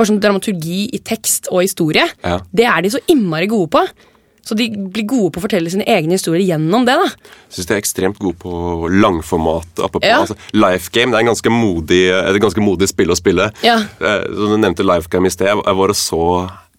Bare sånn dramaturgi i tekst og historie. Ja. Det er de så innmari gode på. Så de blir gode på å fortelle sine egne historier gjennom det. da. Syns de er ekstremt gode på langformat. Apropos, Ja. altså, Life Game det er en ganske modig, et ganske modig spill å spille. Ja. Eh, som du nevnte Life Game i sted. Jeg, jeg var og så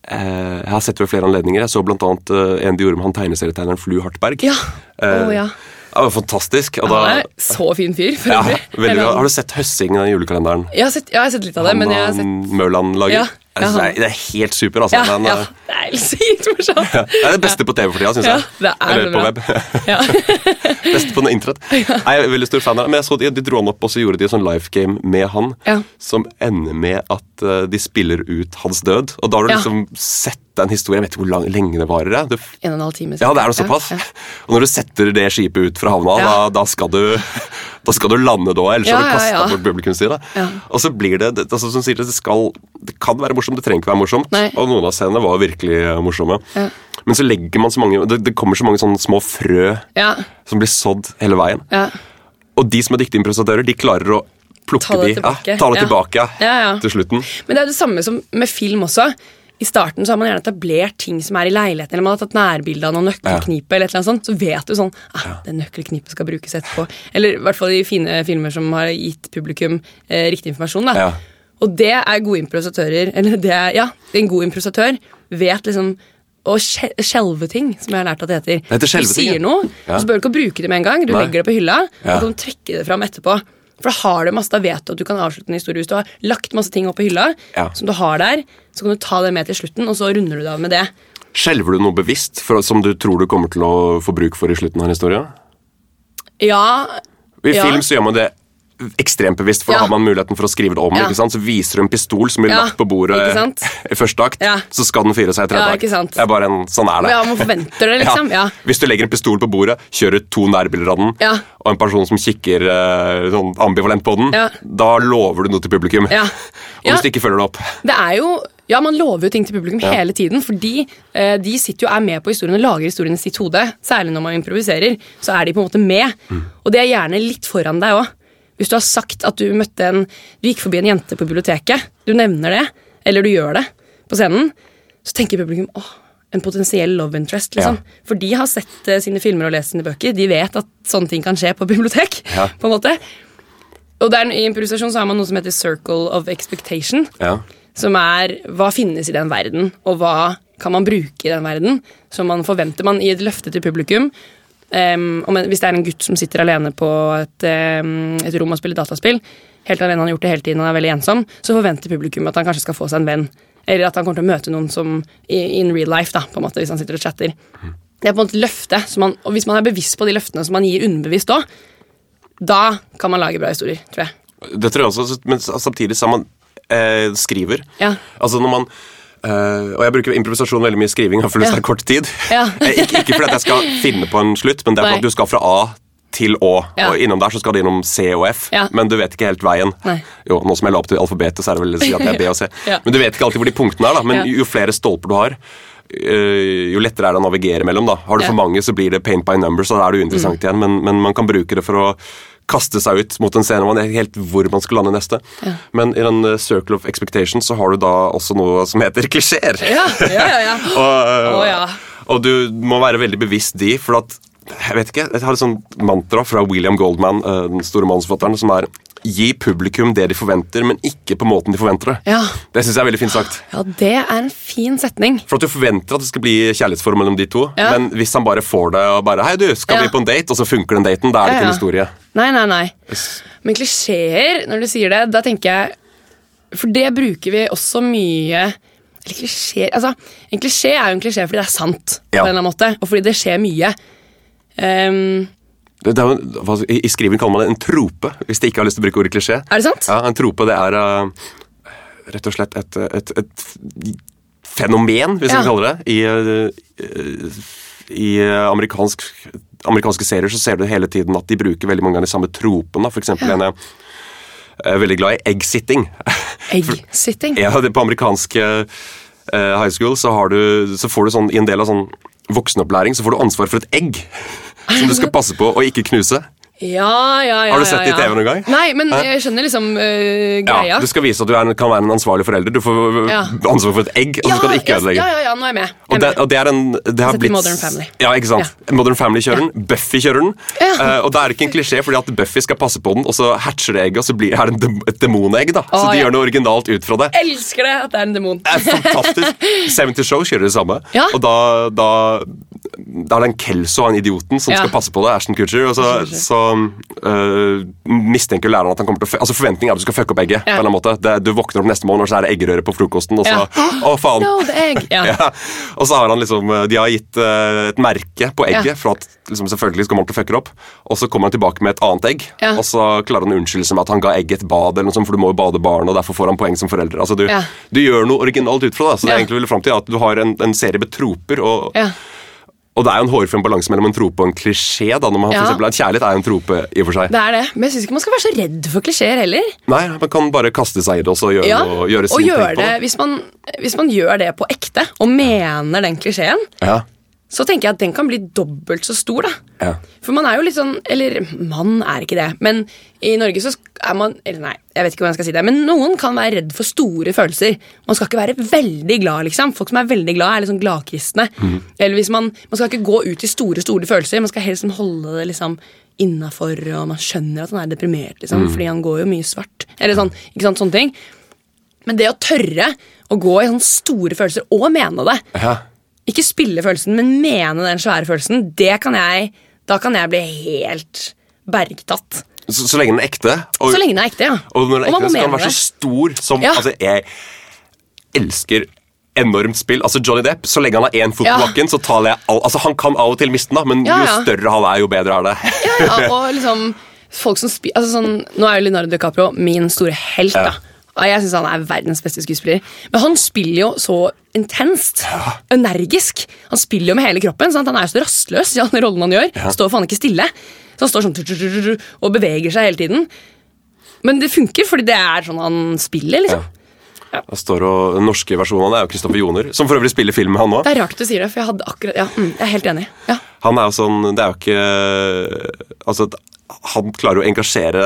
eh, Jeg har sett det ved flere anledninger. Jeg så blant annet eh, en de gjorde med han tegneserietegneren Flu Hartberg. Ja. Oh, ja. ja. Det var fantastisk. Og Han er så fin fyr. for ja, øvrig. bra. Har du sett Høssing, den julekalenderen? Jeg har sett, ja, jeg har sett litt av det, men jeg har sett Mørland lager? Ja, ja, han- det, er, det er helt super, altså. ja, Den, ja, Det er sykt morsomt. det er det beste på TV for tida, syns Ja, jeg. det er Eller på web. Ja. Best på noe internett. Jeg er veldig stor fan av det. Men jeg så de, de dro han opp, og så gjorde de en sånn life game med han, Ja. som ender med at eh, de spiller ut hans død. Og da har du Ja. liksom sett den historien. Jeg vet ikke hvor lang, lenge det varer. det Du, En og en halv time. ja, det er noe såpass. Ja, ja. Og når du setter det skipet ut fra havna, da, da, skal du, da skal du lande da, ellers har du kasta bort publikumstida. Ja. Og så blir det, det altså, som sier det, det, skal, det kan være morsomt, det trenger ikke være morsomt. Nei. Og noen av scenene var virkelig eh, morsomme. Ja. Men så legger man så mange det, det kommer så mange sånne små frø Ja, som blir sådd hele veien. ja. Og de som er dyktige improvisatører, de klarer å plukke Ta det de, tilbake. Ja, ta det tilbake ja, til slutten. Men det er det samme som med film også. I starten så har man gjerne etablert ting som er i leiligheten, eller man har tatt nærbilde av noen nøkkelknipe, eller et eller annet sånt, så vet du sånn ah, det nøkkelknipet skal brukes etterpå. Eller i hvert fall i fine filmer som har gitt publikum eh, riktig informasjon. da. Ja. Og det er gode improvisatører. Eller det er, ja, en god improvisatør vet liksom å skjelve ting, som jeg har lært at det heter. Det heter du sier noe, Ja. og så bør du ikke bruke det med en gang. Du Nei. legger det på hylla, Ja. og så kan du trekke det fram etterpå. For da har du masse, da vet du at du kan avslutte en historie. Hvis du har lagt masse ting opp på hylla, Ja. som du har der, så kan du ta det med til slutten, og så runder du det av med det. Skjelver du noe bevisst for, som du tror du kommer til å få bruk for i slutten av en historie? Ja, I Ja. film så gjør man det ekstremt bevisst, for Ja. da har man muligheten for å skrive det om. Ja. Så viser du en pistol som blir Ja, lagt på bordet i første akt, Ja. så skal den fyre seg i tredje Ja, akt. Det er bare en, sånn er det. ja man forventer det, liksom. Ja. Hvis du legger en pistol på bordet, kjører to nærbilder av den, Ja. og en person som kikker eh, sånn ambivalent på den, Ja. da lover du noe til publikum. Ja. Og Ja. hvis du ikke følger det opp Det er jo ja, Man lover jo ting til publikum hele tiden, fordi eh, de sitter jo er med på historien og lager historien i sitt hode. Særlig når man improviserer, så er de på en måte med. Og de er gjerne litt foran deg òg. Hvis du har sagt at du møtte en Du gikk forbi en jente på biblioteket, du nevner det, eller du gjør det på scenen, så tenker publikum åh, en potensiell love interest. liksom. Ja. For de har sett uh, sine filmer og lest sine bøker. De vet at sånne ting kan skje på bibliotek. Ja. på en måte. Og der, I improvisasjon så har man noe som heter circle of expectation ja. som er hva finnes i den verden, og hva kan man bruke i den verden, som man forventer man i et løfte til publikum. En, hvis det er en gutt som sitter alene på et, um, et rom og spiller dataspill, helt alene han har gjort det hele tiden og er veldig ensom, så forventer publikum at han kanskje skal få seg en venn. Eller at han kommer til å møte noen som in real life, da, på en måte, hvis han sitter og chatter. Det er på en måte løfte, man, og hvis man er bevisst på de løftene som man gir underbevisst òg, da kan man lage bra historier, tror jeg. Det tror jeg også, men samtidig som man eh, skriver Ja. Altså når man eh, Og jeg bruker improvisasjon veldig mye i skriving, for det Ja. er kort tid. Ja. Eh, ikke, ikke fordi jeg skal finne på en slutt, men det er for at du skal fra A til Å. Ja. Og innom der så skal det innom C og F, Ja. men du vet ikke helt veien. Nei. Jo, Nå som jeg la opp til alfabetet, så er det vel å si at det er B og C. Ja. Men du vet ikke alltid hvor de punktene er, da. Men jo flere stolper du har, eh, jo lettere er det å navigere mellom. da. Har du for mange, så blir det paint by numbers, og da er det uinteressant igjen. Men, men man kan bruke det for å kaste seg ut mot en scene. Man er helt hvor man skal lande neste. Men i den eh, circle of Expectations så har du da også noe som heter klisjeer. Ja, ja, ja, ja. og, Å, ja. og du må være veldig bevisst de, for at jeg vet ikke, jeg har et sånt mantra fra William Goldman, eh, den store manusforfatteren, som er Gi publikum det de forventer, men ikke på måten de forventer det. Ja. Det syns jeg er veldig fint sagt. Ja, det er en fin setning. For at Du forventer at det skal bli kjærlighetsforhold mellom de to, Ja. men hvis han bare får det og bare Hei, du, skal Ja. vi på en date? Og så funker den daten. Da er det ikke en historie. Nei, nei, nei. Men klisjeer, når du sier det, da tenker jeg For det bruker vi også mye Eller klisjeer Altså, en klisjé er jo en klisjé fordi det er sant, på en eller annen måte, og fordi det skjer mye. Ehm, Det er, jo- I skriven skriving kaller man det en trope, hvis de ikke har lyst til å bruke ordet klisjé. er det sant? Ja, En trope det er uh, rett og slett et, et, et fenomen, hvis Ja. man kaller det. I, uh, i eh, amerikansk, amerikanske serier så ser du hele tiden at de bruker veldig mange av de samme tropene. For eksempel en jeg er veldig glad i egg-sitting. Egg-sitting. Ja, på amerikanske uh, high school så, har du, så får du sånn, i en del av sånn voksenopplæring så får du ansvar for et egg som du skal passe på og ikke knuse. Ja, ja, ja. Har du sett det i. TV noen gang? Nei, men jeg skjønner liksom. Ja, greia. Du skal vise at du er, kan være en ansvarlig forelder. Du får ansvar for et egg, og så skal du ikke ja, ødelegge. ja, ja, ja, nå er jeg med. Jeg Og det, og det er en det har blitt, Modern Family. Ja, ikke sant? Modern Family kjører den, Buffy kjører den. Eh, og det er ikke en klisjé, fordi at Buffy skal passe på den, og så hatcher det egget, og så blir, er det en dem- et demonegg. da. Så Å, de gjør noe originalt ut fra det. Elsker det at det er en demon. Det fantastisk. Seventy Show kjører det samme. Ja. Og da, da, da er det en Kelso, han idioten, som Ja. skal passe på det. Ashton Kutcher. Og så, så uh, mistenker læreren at han kommer til å Altså Forventningen er at du skal fucke opp egget. på en eller annen måte. Det, du våkner opp neste morgen, og så er det eggerøre på frokosten, og så Ja. Å, faen! No, egg. Ja. Ja. Og så har han liksom De har gitt uh, et merke på egget, Ja. for at liksom, selvfølgelig kommer han til å fucke det opp. Og så kommer han tilbake med et annet egg, Ja. og så klarer han å unnskylde seg med at han ga egget et bad, eller noe sånt, for du må jo bade barn, og derfor får han poeng som forelder. Altså, du, Ja. du gjør noe originalt ut fra det. Så det er jeg egentlig ville frem til at du har en, en serie med troper, og, Ja. Og det er jo en hårfin balanse mellom en trope og en klisjé. da, når man Ja. for eksempel, en Kjærlighet er jo en trope i og for seg. Det er det. Men jeg syns ikke man skal være så redd for klisjeer heller. Nei, Man kan bare kaste seg i det og gjøre, Ja, noe, gjøre og sin gjør take på det, hvis man, hvis man gjør det på ekte og mener den klisjeen, Ja. Så tenker jeg at den kan bli dobbelt så stor. da. Ja. For man er jo litt sånn Eller man er ikke det, men i Norge så er man Eller nei, jeg vet ikke hvordan jeg skal si det, men noen kan være redd for store følelser. Man skal ikke være veldig glad, liksom. Folk som er veldig glad, er litt sånn gladkristne. Eller hvis man, man skal ikke gå ut i store, store følelser. Man skal helst holde det liksom innafor, og man skjønner at han er deprimert, liksom, fordi han går jo mye svart. Eller sånn, ikke sant, sånne ting. Men det å tørre å gå i sånne store følelser, og mene det Ja. Ikke spille følelsen, men mene den svære følelsen, det kan jeg, da kan jeg bli helt bergtatt. Så, så lenge den er ekte. Og, Så lenge den er ekte, ja. og når den er ekte, så kan den være så stor som Ja. Altså, jeg elsker enormt spill. Altså Johnny Depp, Så lenge han har én fot på Ja. så taler jeg all, Altså Han kan av og til miste den, da, men Ja, jo større han er, jo bedre er det. Ja, ja, og liksom folk som spi- altså sånn, Nå er jo Leonardo DiCaprio min store helt. Ja. da Jeg syns han er verdens beste skuespiller. Men han spiller jo så intenst. Energisk. Han spiller jo med hele kroppen. Sant? Han er jo så rastløs i alle rollene han gjør. Står faen ikke stille. Så han står sånn og beveger seg hele tiden. Men det funker, fordi det er sånn han spiller. liksom Ja. står og, Den norske versjonen det er jo Kristoffer Joner, som for øvrig spiller film med han òg. Det er rart du sier det, for jeg hadde akkurat Ja, mm, jeg er helt enig. Ja. Han er jo sånn Det er jo ikke Altså han klarer å engasjere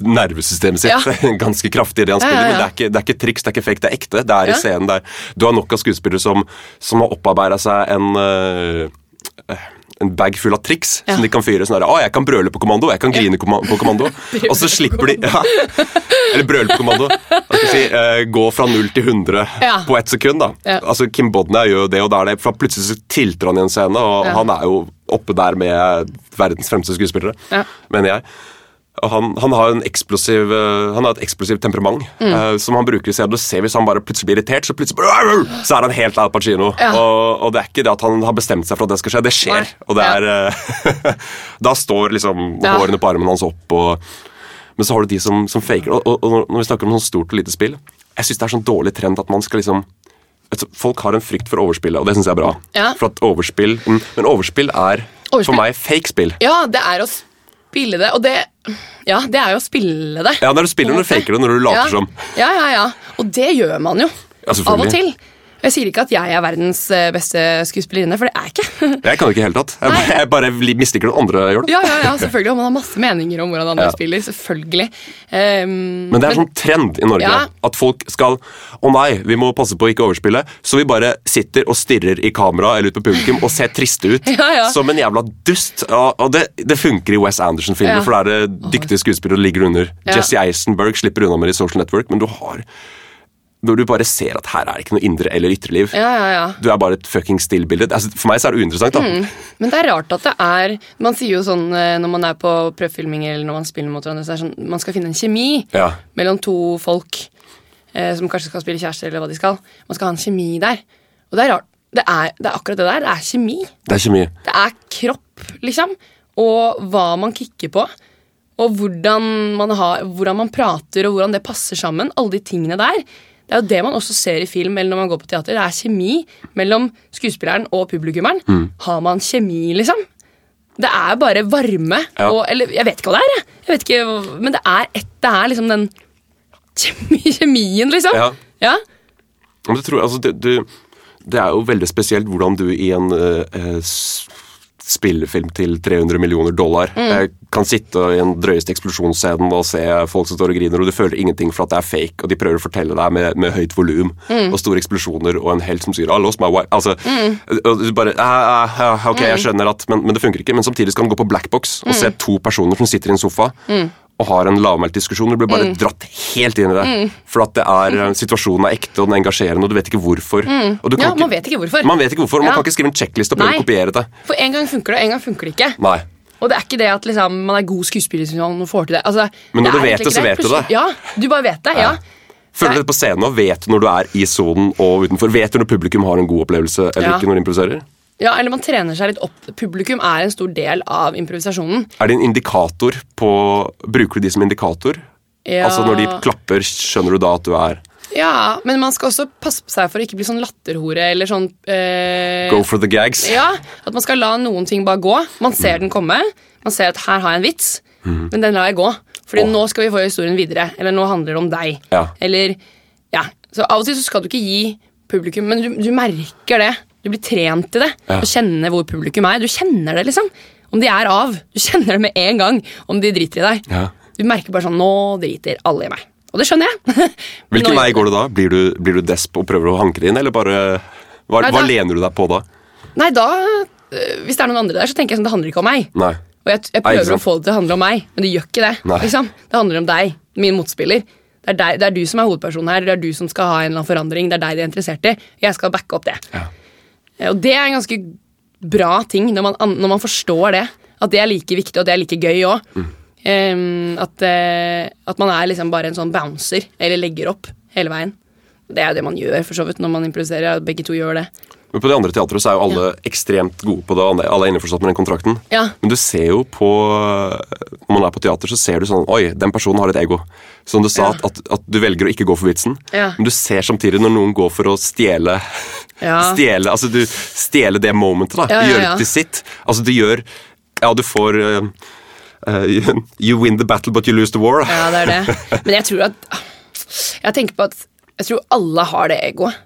nervesystemet sitt Ja. ganske kraftig i det han Ja, ja, spiller. ja. Men det er, ikke, det er ikke triks, det er ikke fake, det er ekte. Det er i scenen der. Du har nok av skuespillere som, som har opparbeida seg en eh, en bag full av triks Ja. som de kan fyre. sånn der, 'Å, jeg kan brøle på kommando, jeg kan grine på kommando.' og så slipper de ja, Eller brøle på kommando. Jeg si, uh, gå fra 0 til 100 Ja. på ett sekund. da. Altså, Kim Bodnia gjør jo det, og da er det, for plutselig så tilter han i en scene, og han er jo oppe der med verdens fremste skuespillere, mener jeg. Og han, han, har en eksplosiv, eh, han har et eksplosivt temperament Mm. uh, som han bruker i scenen. Du ser Hvis han bare plutselig blir irritert, så plutselig bare, så er han helt Al Pacino. Ja. Og, og det er ikke det at han har bestemt seg for at det skal skje, det skjer. Nei. Og det Ja. er eh, Da står liksom Ja. hårene på armen hans opp, og, men så har du de som, som faker. Og, og, og når vi snakker om sånn stort og lite spill, jeg syns det er sånn dårlig trend at man skal liksom Folk har en frykt for overspillet, og det syns jeg er bra. Ja. For at overspill, mm, Men overspill er Overspill. for meg fake spill. ja, det er å spille det, og det Ja, det er jo å spille det. Ja, det er å spille når du faker det, når du later ja. som. Ja, ja, ja. Og det gjør man jo. Ja. Av og til. Jeg sier ikke at jeg er verdens eh, beste skuespillerinne, for det er jeg ikke. Jeg kan det ikke i det hele tatt. Jeg, bare- jeg bare li- misliker at andre gjør det. ja, ja, ja, selvfølgelig. Og man har masse meninger om hvordan andre Ja. spiller. Selvfølgelig. Um, Men det er sånn trend i Norge Ja. at folk skal Å nei, vi må passe på å ikke overspille. Så vi bare sitter og stirrer i kamera eller ut på publikum og ser triste ut. Ja. Som en jævla dust. Og det, det funker i Wes Anderson-filmer, for der er det dyktige skuespillere ligger under. Jesse Eisenberg slipper unna med det i Social Network, men du har Når du bare ser at her er ikke noe indre eller ytre liv. ja, ja, ja. Du er bare et fucking stillbilde. Altså, for meg så er det uinteressant. da. Men det er rart at det er Man sier jo sånn eh, når man er på prøvefilminger eller når man spiller mot hverandre, så er det sånn man skal finne en kjemi Ja. mellom to folk eh, som kanskje skal spille kjæreste, eller hva de skal. Man skal ha en kjemi der. Og det er rart. Det er, det er akkurat det der. Det er kjemi. Det er kjemi. Det er kropp, liksom. Og hva man kikker på. Og hvordan man, har, hvordan man prater, og hvordan det passer sammen. Alle de tingene der. Det er jo det man også ser i film eller når man går på teater. Det er kjemi mellom skuespilleren og publikummeren. Mm. Har man kjemi, liksom? Det er bare varme Ja. og Eller jeg vet ikke hva det er, jeg. vet ikke, men det er, et, det er liksom den kjemi, kjemien, liksom. Ja. ja. Men det, tror, altså, det, du, det er jo veldig spesielt hvordan du i en uh, s- spillefilm til 300 millioner dollar eh, kan sitte i en drøyeste eksplosjonsscenen og se folk som står og griner, og du føler ingenting for at det er fake, og de prøver å fortelle deg med, med høyt volum og store eksplosjoner og en helt som sier 'I lost my wife'. Altså, du bare ah, ah, ah, Ok, jeg skjønner at men, men det funker ikke. Men samtidig skal han gå på blackbox og se to personer som sitter i en sofa. Og har en lavmælt diskusjon. Du blir bare dratt helt inn i det. For at det er, eh, situasjonen er ekte og den er engasjerende, og du vet ikke hvorfor. Kan Ja, man vet ikke hvorfor. Man vet ikke hvorfor, man Ja. kan ikke skrive en checklist og prøve å kopiere det. For en gang funker det, og en gang funker det ikke. Nei. Og det er ikke det at liksom, man er god skuespiller hvis man får til det. Altså, Men når det du vet det, så vet du det. Ja, du bare vet det. ja. Føler Nei. du det på scenen og vet du når du er i sonen og utenfor? Vet du når publikum har en god opplevelse eller Ja. ikke når de improviserer? Ja, eller man trener seg litt opp. Publikum er en stor del av improvisasjonen. Er det en indikator på Bruker du de som indikator? Ja. Altså Når de klapper, skjønner du da at du er Ja, men man skal også passe på seg for å ikke bli sånn latterhore eller sånn eh, go for the gags? Ja, At man skal la noen ting bare gå. Man ser den komme. Man ser at her har jeg en vits, men den lar jeg gå. Fordi oh. nå skal vi få historien videre. Eller nå handler det om deg. Ja. Eller, ja. Så Av og til så skal du ikke gi publikum Men du, du merker det. Du blir trent i det. Ja. Du kjenner hvor publikum er. Du kjenner det, liksom. Om de er av. Du kjenner det med en gang om de driter i deg. Ja. Du merker bare sånn Nå driter alle i meg. Og det skjønner jeg. Hvilken vei går det da? Blir du, blir du desp og prøver å hanke det inn, eller bare Hva, Nei, hva lener du deg på da? Nei, da øh, Hvis det er noen andre der, så tenker jeg sånn Det handler ikke om meg. Nei. Og jeg, jeg Nei, prøver å få det til å handle om meg, men det gjør ikke det. Nei. Liksom. Det handler om deg, min motspiller. Det er, deg, det er du som er hovedpersonen her. Det er du som skal ha en eller annen forandring. Det er deg de er interessert i. Jeg skal backe opp det. Ja. Eh, Og det er en ganske bra ting når man, når man forstår det. At det er like viktig, og det er like gøy òg. Mm. at, uh, at man er liksom bare en sånn bouncer, eller legger opp hele veien. Det er jo det man gjør for så vidt når man improviserer. Begge to gjør det. Men på de andre teatrene så er jo alle ekstremt gode på det. Alle er innforstått med den kontrakten. Ja. Men du ser jo på Når man er på teater, så ser du sånn Oi, den personen har et ego. Som du sa, Ja. at, at, du velger å ikke gå for vitsen. Ja. Men du ser samtidig når noen går for å stjele Ja. Stjele altså du stjele det momentet. da Ja, ja, Gjøre det til sitt. Altså du gjør Ja, du får uh, eh, You win the battle, but you lose the war. Ja, det er det. Men jeg tror at Jeg tenker på at Jeg tror alle har det egoet.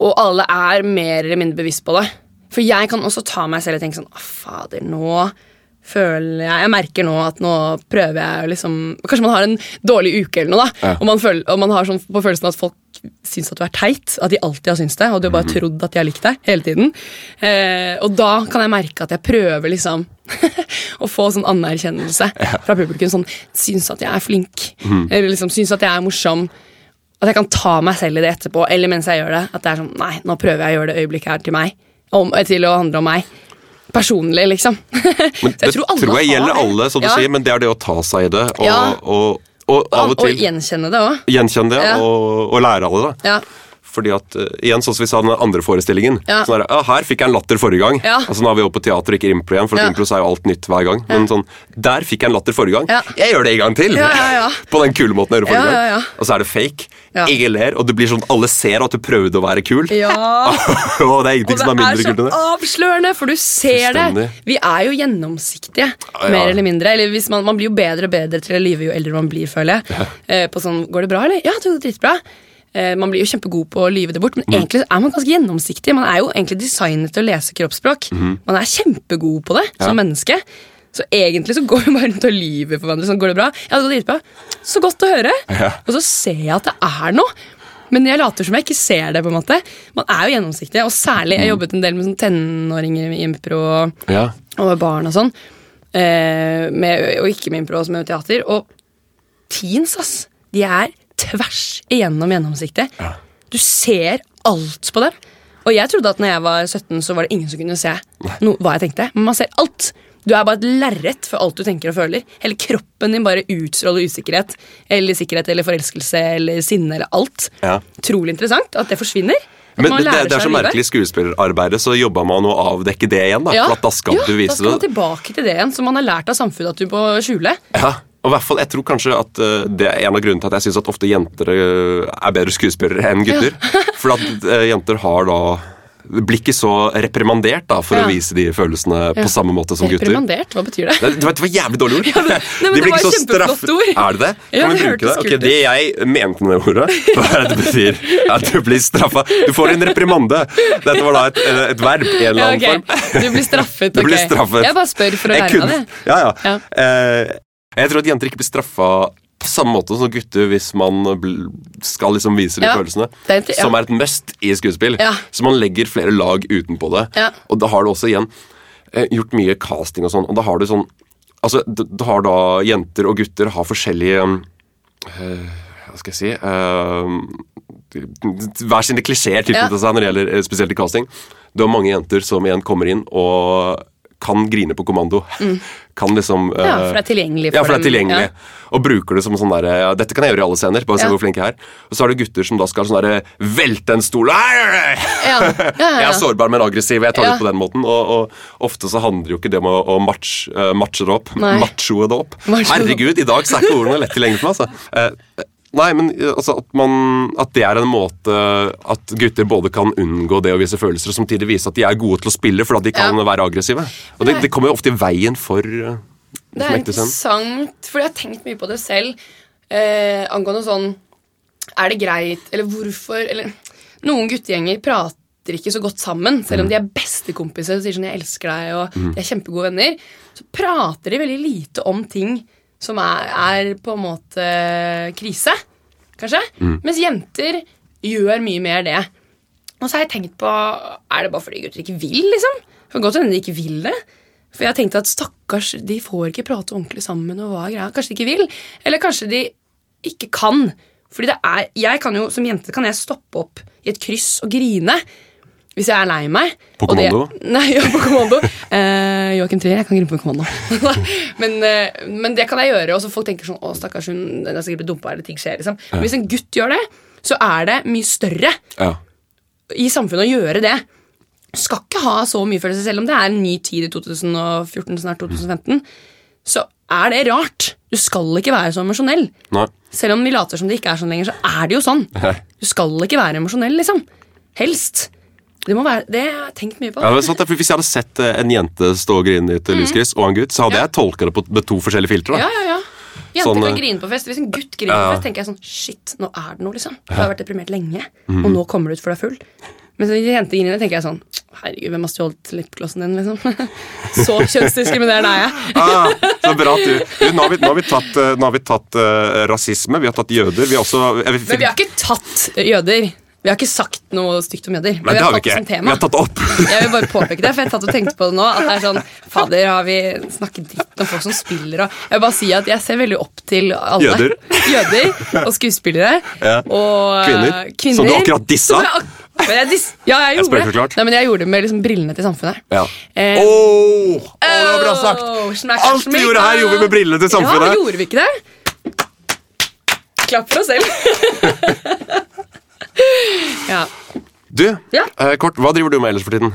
Og alle er mer eller mindre bevisst på det. For jeg kan også ta meg selv og tenke sånn Å, fader, nå føler jeg Jeg merker nå at nå prøver jeg liksom Kanskje man har en dårlig uke eller noe, da. Ja. Og, man føler, og man har sånn på følelsen at folk syns at du er teit. At de alltid har syntes det, og du har Mhm. bare trodd at de har likt deg hele tiden. Eh, og da kan jeg merke at jeg prøver liksom å få sånn anerkjennelse fra publikum. Sånn syns at jeg er flink, Mm. eller liksom syns at jeg er morsom. At jeg kan ta meg selv i det etterpå, eller mens jeg gjør det. At det er sånn, nei, nå prøver jeg å gjøre det øyeblikket her til meg. Om, til å handle om meg. Personlig, liksom. Men det tror alle tror jeg gjelder alle, som du Ja. sier, men det er det å ta seg i det. Og, Ja. og, og av og Og gjenkjenne det òg. gjenkjenne det, Ja. og, og lære av det. da Ja. Fordi at, eh, igjen, sånn som vi sa den andre forestillingen Ja. sånn der, ja, Her fikk jeg en latter forrige gang. Ja. Altså Nå er vi oppe på teater, og ikke impro igjen, for Ja. impro er jo alt nytt hver gang. Men sånn, der fikk jeg en latter forrige gang. Jeg gjør det en gang til! På den kule måten jeg gjorde forrige gang. Og så er det fake. Ingen ler, og det blir sånn alle ser at du prøvde å være kul. ja. og det er ingenting Og som er er mindre kult enn det. avslørende, for du ser det. Vi er jo gjennomsiktige, mer eller mindre. Eller hvis man, man blir jo bedre og bedre til å lyve jo eldre man blir, føler jeg. Eh, på sånn, Går det bra, eller? Ja, det går dritbra. Eh, man blir jo kjempegod på å lyve det bort, men Mm. egentlig er man ganske gjennomsiktig. Man er jo egentlig designet til å lese kroppsspråk. Mm. Man er kjempegod på det som menneske. Så egentlig så går vi bare rundt og lyver for hverandre. Sånn, går det bra? Ja, det går dritbra. Så godt å høre. Ja. Og så ser jeg at det er noe. Men jeg later som jeg ikke ser det. på en måte Man er jo gjennomsiktig, og særlig Jeg jobbet en del med sånn tenåringer i impro og, Ja. og med barn og sånn. Eh, med, og ikke med impro, også med teater. Og teens, ass, de er tvers igjennom gjennomsiktige. Ja. Du ser alt på dem. Og jeg trodde at når jeg var 17, så var det ingen som kunne se no, hva jeg tenkte. Men man ser alt. Du er bare et lerret for alt du tenker og føler. Hele kroppen din bare utstråler usikkerhet. Eller sikkerhet eller forelskelse eller sinne eller alt. Ja. Trolig interessant at det forsvinner. Men det, det er så merkelig skuespillerarbeidet, så jobba man å avdekke det igjen. da Ja. Da skal ja, du da skal man tilbake til det igjen, som man har lært av samfunnet at du må skjule. Ja, og hvert fall, jeg tror kanskje at uh, Det er en av grunnene til at jeg syns at ofte jenter eh, er bedre skuespillere enn gutter. For at uh, jenter har da blir ikke så reprimandert da for Ja. å vise de følelsene på samme måte som gutter. Reprimandert, hva betyr det? Det, det var det var jævlig dårlig ord. Ja, men, nei, men De det var ikke så et kjempeflott ord. Er det det? Ja, Kan vi bruke hørtes det? Okay. Det jeg mente med det ordet, var at det betyr at du blir straffa. Du får en reprimande. Dette var da et, et verb i en eller Ja, annen ok. form. Du blir straffet. Du blir straffet. Jeg bare spør for å lære av det. Ja, ja. Ja. Jeg tror at jenter ikke blir straffa på samme måte som gutter hvis man skal liksom vise de Ja, følelsene. er ja. Som er et must i skuespill. Ja. Så man legger flere lag utenpå det. Og da har du også igjen eh, gjort mye casting og sånn, og da har du sånn Altså, du har da jenter og gutter har forskjellige øh, Hva skal jeg si øh, Hver sine klisjeer tilknyttet seg når det gjelder spesielt i casting. Du har mange jenter som igjen kommer inn og kan grine på kommando. Kan liksom uh, Ja, eh, for det er tilgjengelig for ja, for det er dem. tilgjengelig. Og bruker det som sånn derre ja, Dette kan jeg gjøre i alle scener. Bare se Ja. hvor flink jeg er. Og så er det gutter som da skal sånn derre velte en stol. Ja, ja, ja, Jeg er sårbar, men aggressiv. Jeg tar Ja. det på den måten. Og, og ofte så handler jo ikke det om å, å match, uh, matche det opp. Machoe det opp. Herregud, i dag så er ikke ordene lett tilgjengelig for meg. Altså. Eh, Nei, men eh, altså, at, man, at det er en måte at gutter både kan unngå det å vise følelser, og samtidig vise at de er gode til å spille fordi de kan Ja. være aggressive. Og det, det kommer jo ofte i veien for uh, Det er interessant, for jeg har tenkt mye på det selv. Eh, angående sånn Er det greit, eller hvorfor eller, Noen guttegjenger prater ikke så godt sammen, selv om de er bestekompiser og sier sånn 'jeg elsker deg', og de er kjempegode venner. Så prater de veldig lite om ting som er, er på en måte krise, kanskje. Mens jenter gjør mye mer det. Og så har jeg tenkt på Er det bare fordi gutter ikke vil, liksom? For godt hende de ikke vil det. For jeg har tenkt at stakkars, de får ikke prate ordentlig sammen. og hva er greia? Kanskje de ikke vil? Eller kanskje de ikke kan. Fordi det er, jeg kan jo, Som jente kan jeg stoppe opp i et kryss og grine hvis jeg er lei meg. På Og det- kommando? Nei, ja, på kommando. uh, Joakim Trier, jeg kan gripe på kommando. men, uh, men det kan jeg gjøre, og så folk tenker sånn Å, stakkars, hun den er sikkert blitt dumpa, eller ting skjer. liksom. Men hvis en gutt gjør det, så er det mye større Ja. i samfunnet å gjøre det. Skal ikke ha så mye følelser, selv om det er en ny tid i 2014, snart 2015. Så er det rart. Du skal ikke være så emosjonell. Selv om vi later som det ikke er sånn lenger, så er det jo sånn. Du skal ikke være emosjonell, liksom. Helst. Det må være, det har jeg tenkt mye på. Ja, det er sant, Hvis jeg hadde sett eh, en jente stå og grine i et lyskryss, og en gutt, så hadde Mm. Ja. jeg tolka det på, med to forskjellige filtre. Ja, da. ja, ja. Jenter Sånn, kan eh, grine på fest. Hvis en gutt griner på fest, tenker jeg sånn Shit, nå er det noe, liksom. Du har vært deprimert lenge, og nå kommer du ut for deg full. Men hvis en jente griner, tenker jeg sånn Herregud, hvem har stjålet lipglossen din, liksom? så kjønnsdiskriminerende er jeg. Ah, så bra at du, du nå, har vi, nå har vi tatt, eh, har vi tatt uh, rasisme, vi har tatt jøder. Vi har også vi, Men vi har ikke tatt jøder. Vi har ikke sagt noe stygt om jøder. Nei, det har vi ikke. Vi har tatt det opp. Jeg vil bare påpeke det, for jeg tatt og tenkte på det nå. At det er sånn, Fader, har vi snakket dritt om folk som spiller og Jeg vil bare si at jeg ser veldig opp til alle. Jøder. Jøder og skuespillere. Ja. Og eh, Kvinner. kvinner. Som du akkurat dissa. Jeg Men jeg dis ja, jeg gjorde spør det. Nei, men jeg gjorde det med liksom brillene til samfunnet. Ja. Eh, Åh, åh, det var bra sagt! oh, smack, Alt vi gjorde her, gjorde vi med brillene til samfunnet. Ja, gjorde vi ikke det? Klapp for oss selv. ja. Du, Ja. eh, kort, hva driver du med ellers for tiden?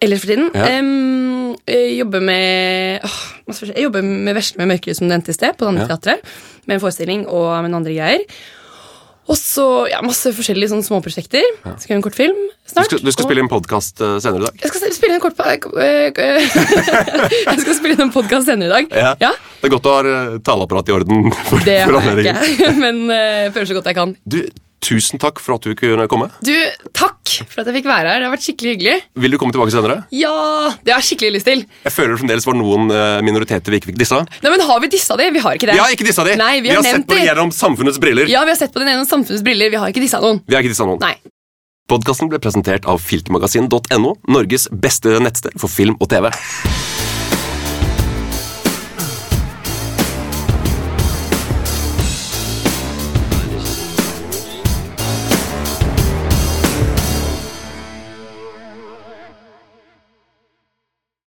Ellers for tiden Ja. Um, Jeg jobber med åh, Jeg jobber med Vesle med mørkere, som du nevnte i sted, på andre Ja. Med en forestilling og med noen andre greier. Og så ja, masse forskjellige sånne småprosjekter. Skal gjøre en kortfilm Du snart. skal, du skal og- spille inn podkast senere i dag. Jeg skal spille en kort eh, eh, Jeg skal spille inn en podkast senere i dag. Ja, Det er godt å ha taleapparatet taleapparat i orden. For, Det har jeg ikke, men uh, føler så godt jeg kan. Du, tusen takk for at du kunne komme. Du, takk for at jeg fikk være her. Det har vært skikkelig hyggelig. Vil du komme tilbake senere? Ja, det har jeg skikkelig lyst til. Jeg føler det fremdeles var noen eh, minoriteter vi ikke fikk dissa. Nei, men Har vi dissa de? Vi har ikke det. Vi har ikke dissa de! Nei, vi har sett på det gjennom samfunnets briller. Ja, vi har sett på den gjennom samfunnets briller. Vi har ikke dissa noen. Vi har ikke dissa noen. Nei. Podkasten ble presentert av filtmagasin.no, Norges beste nettsted for film og TV.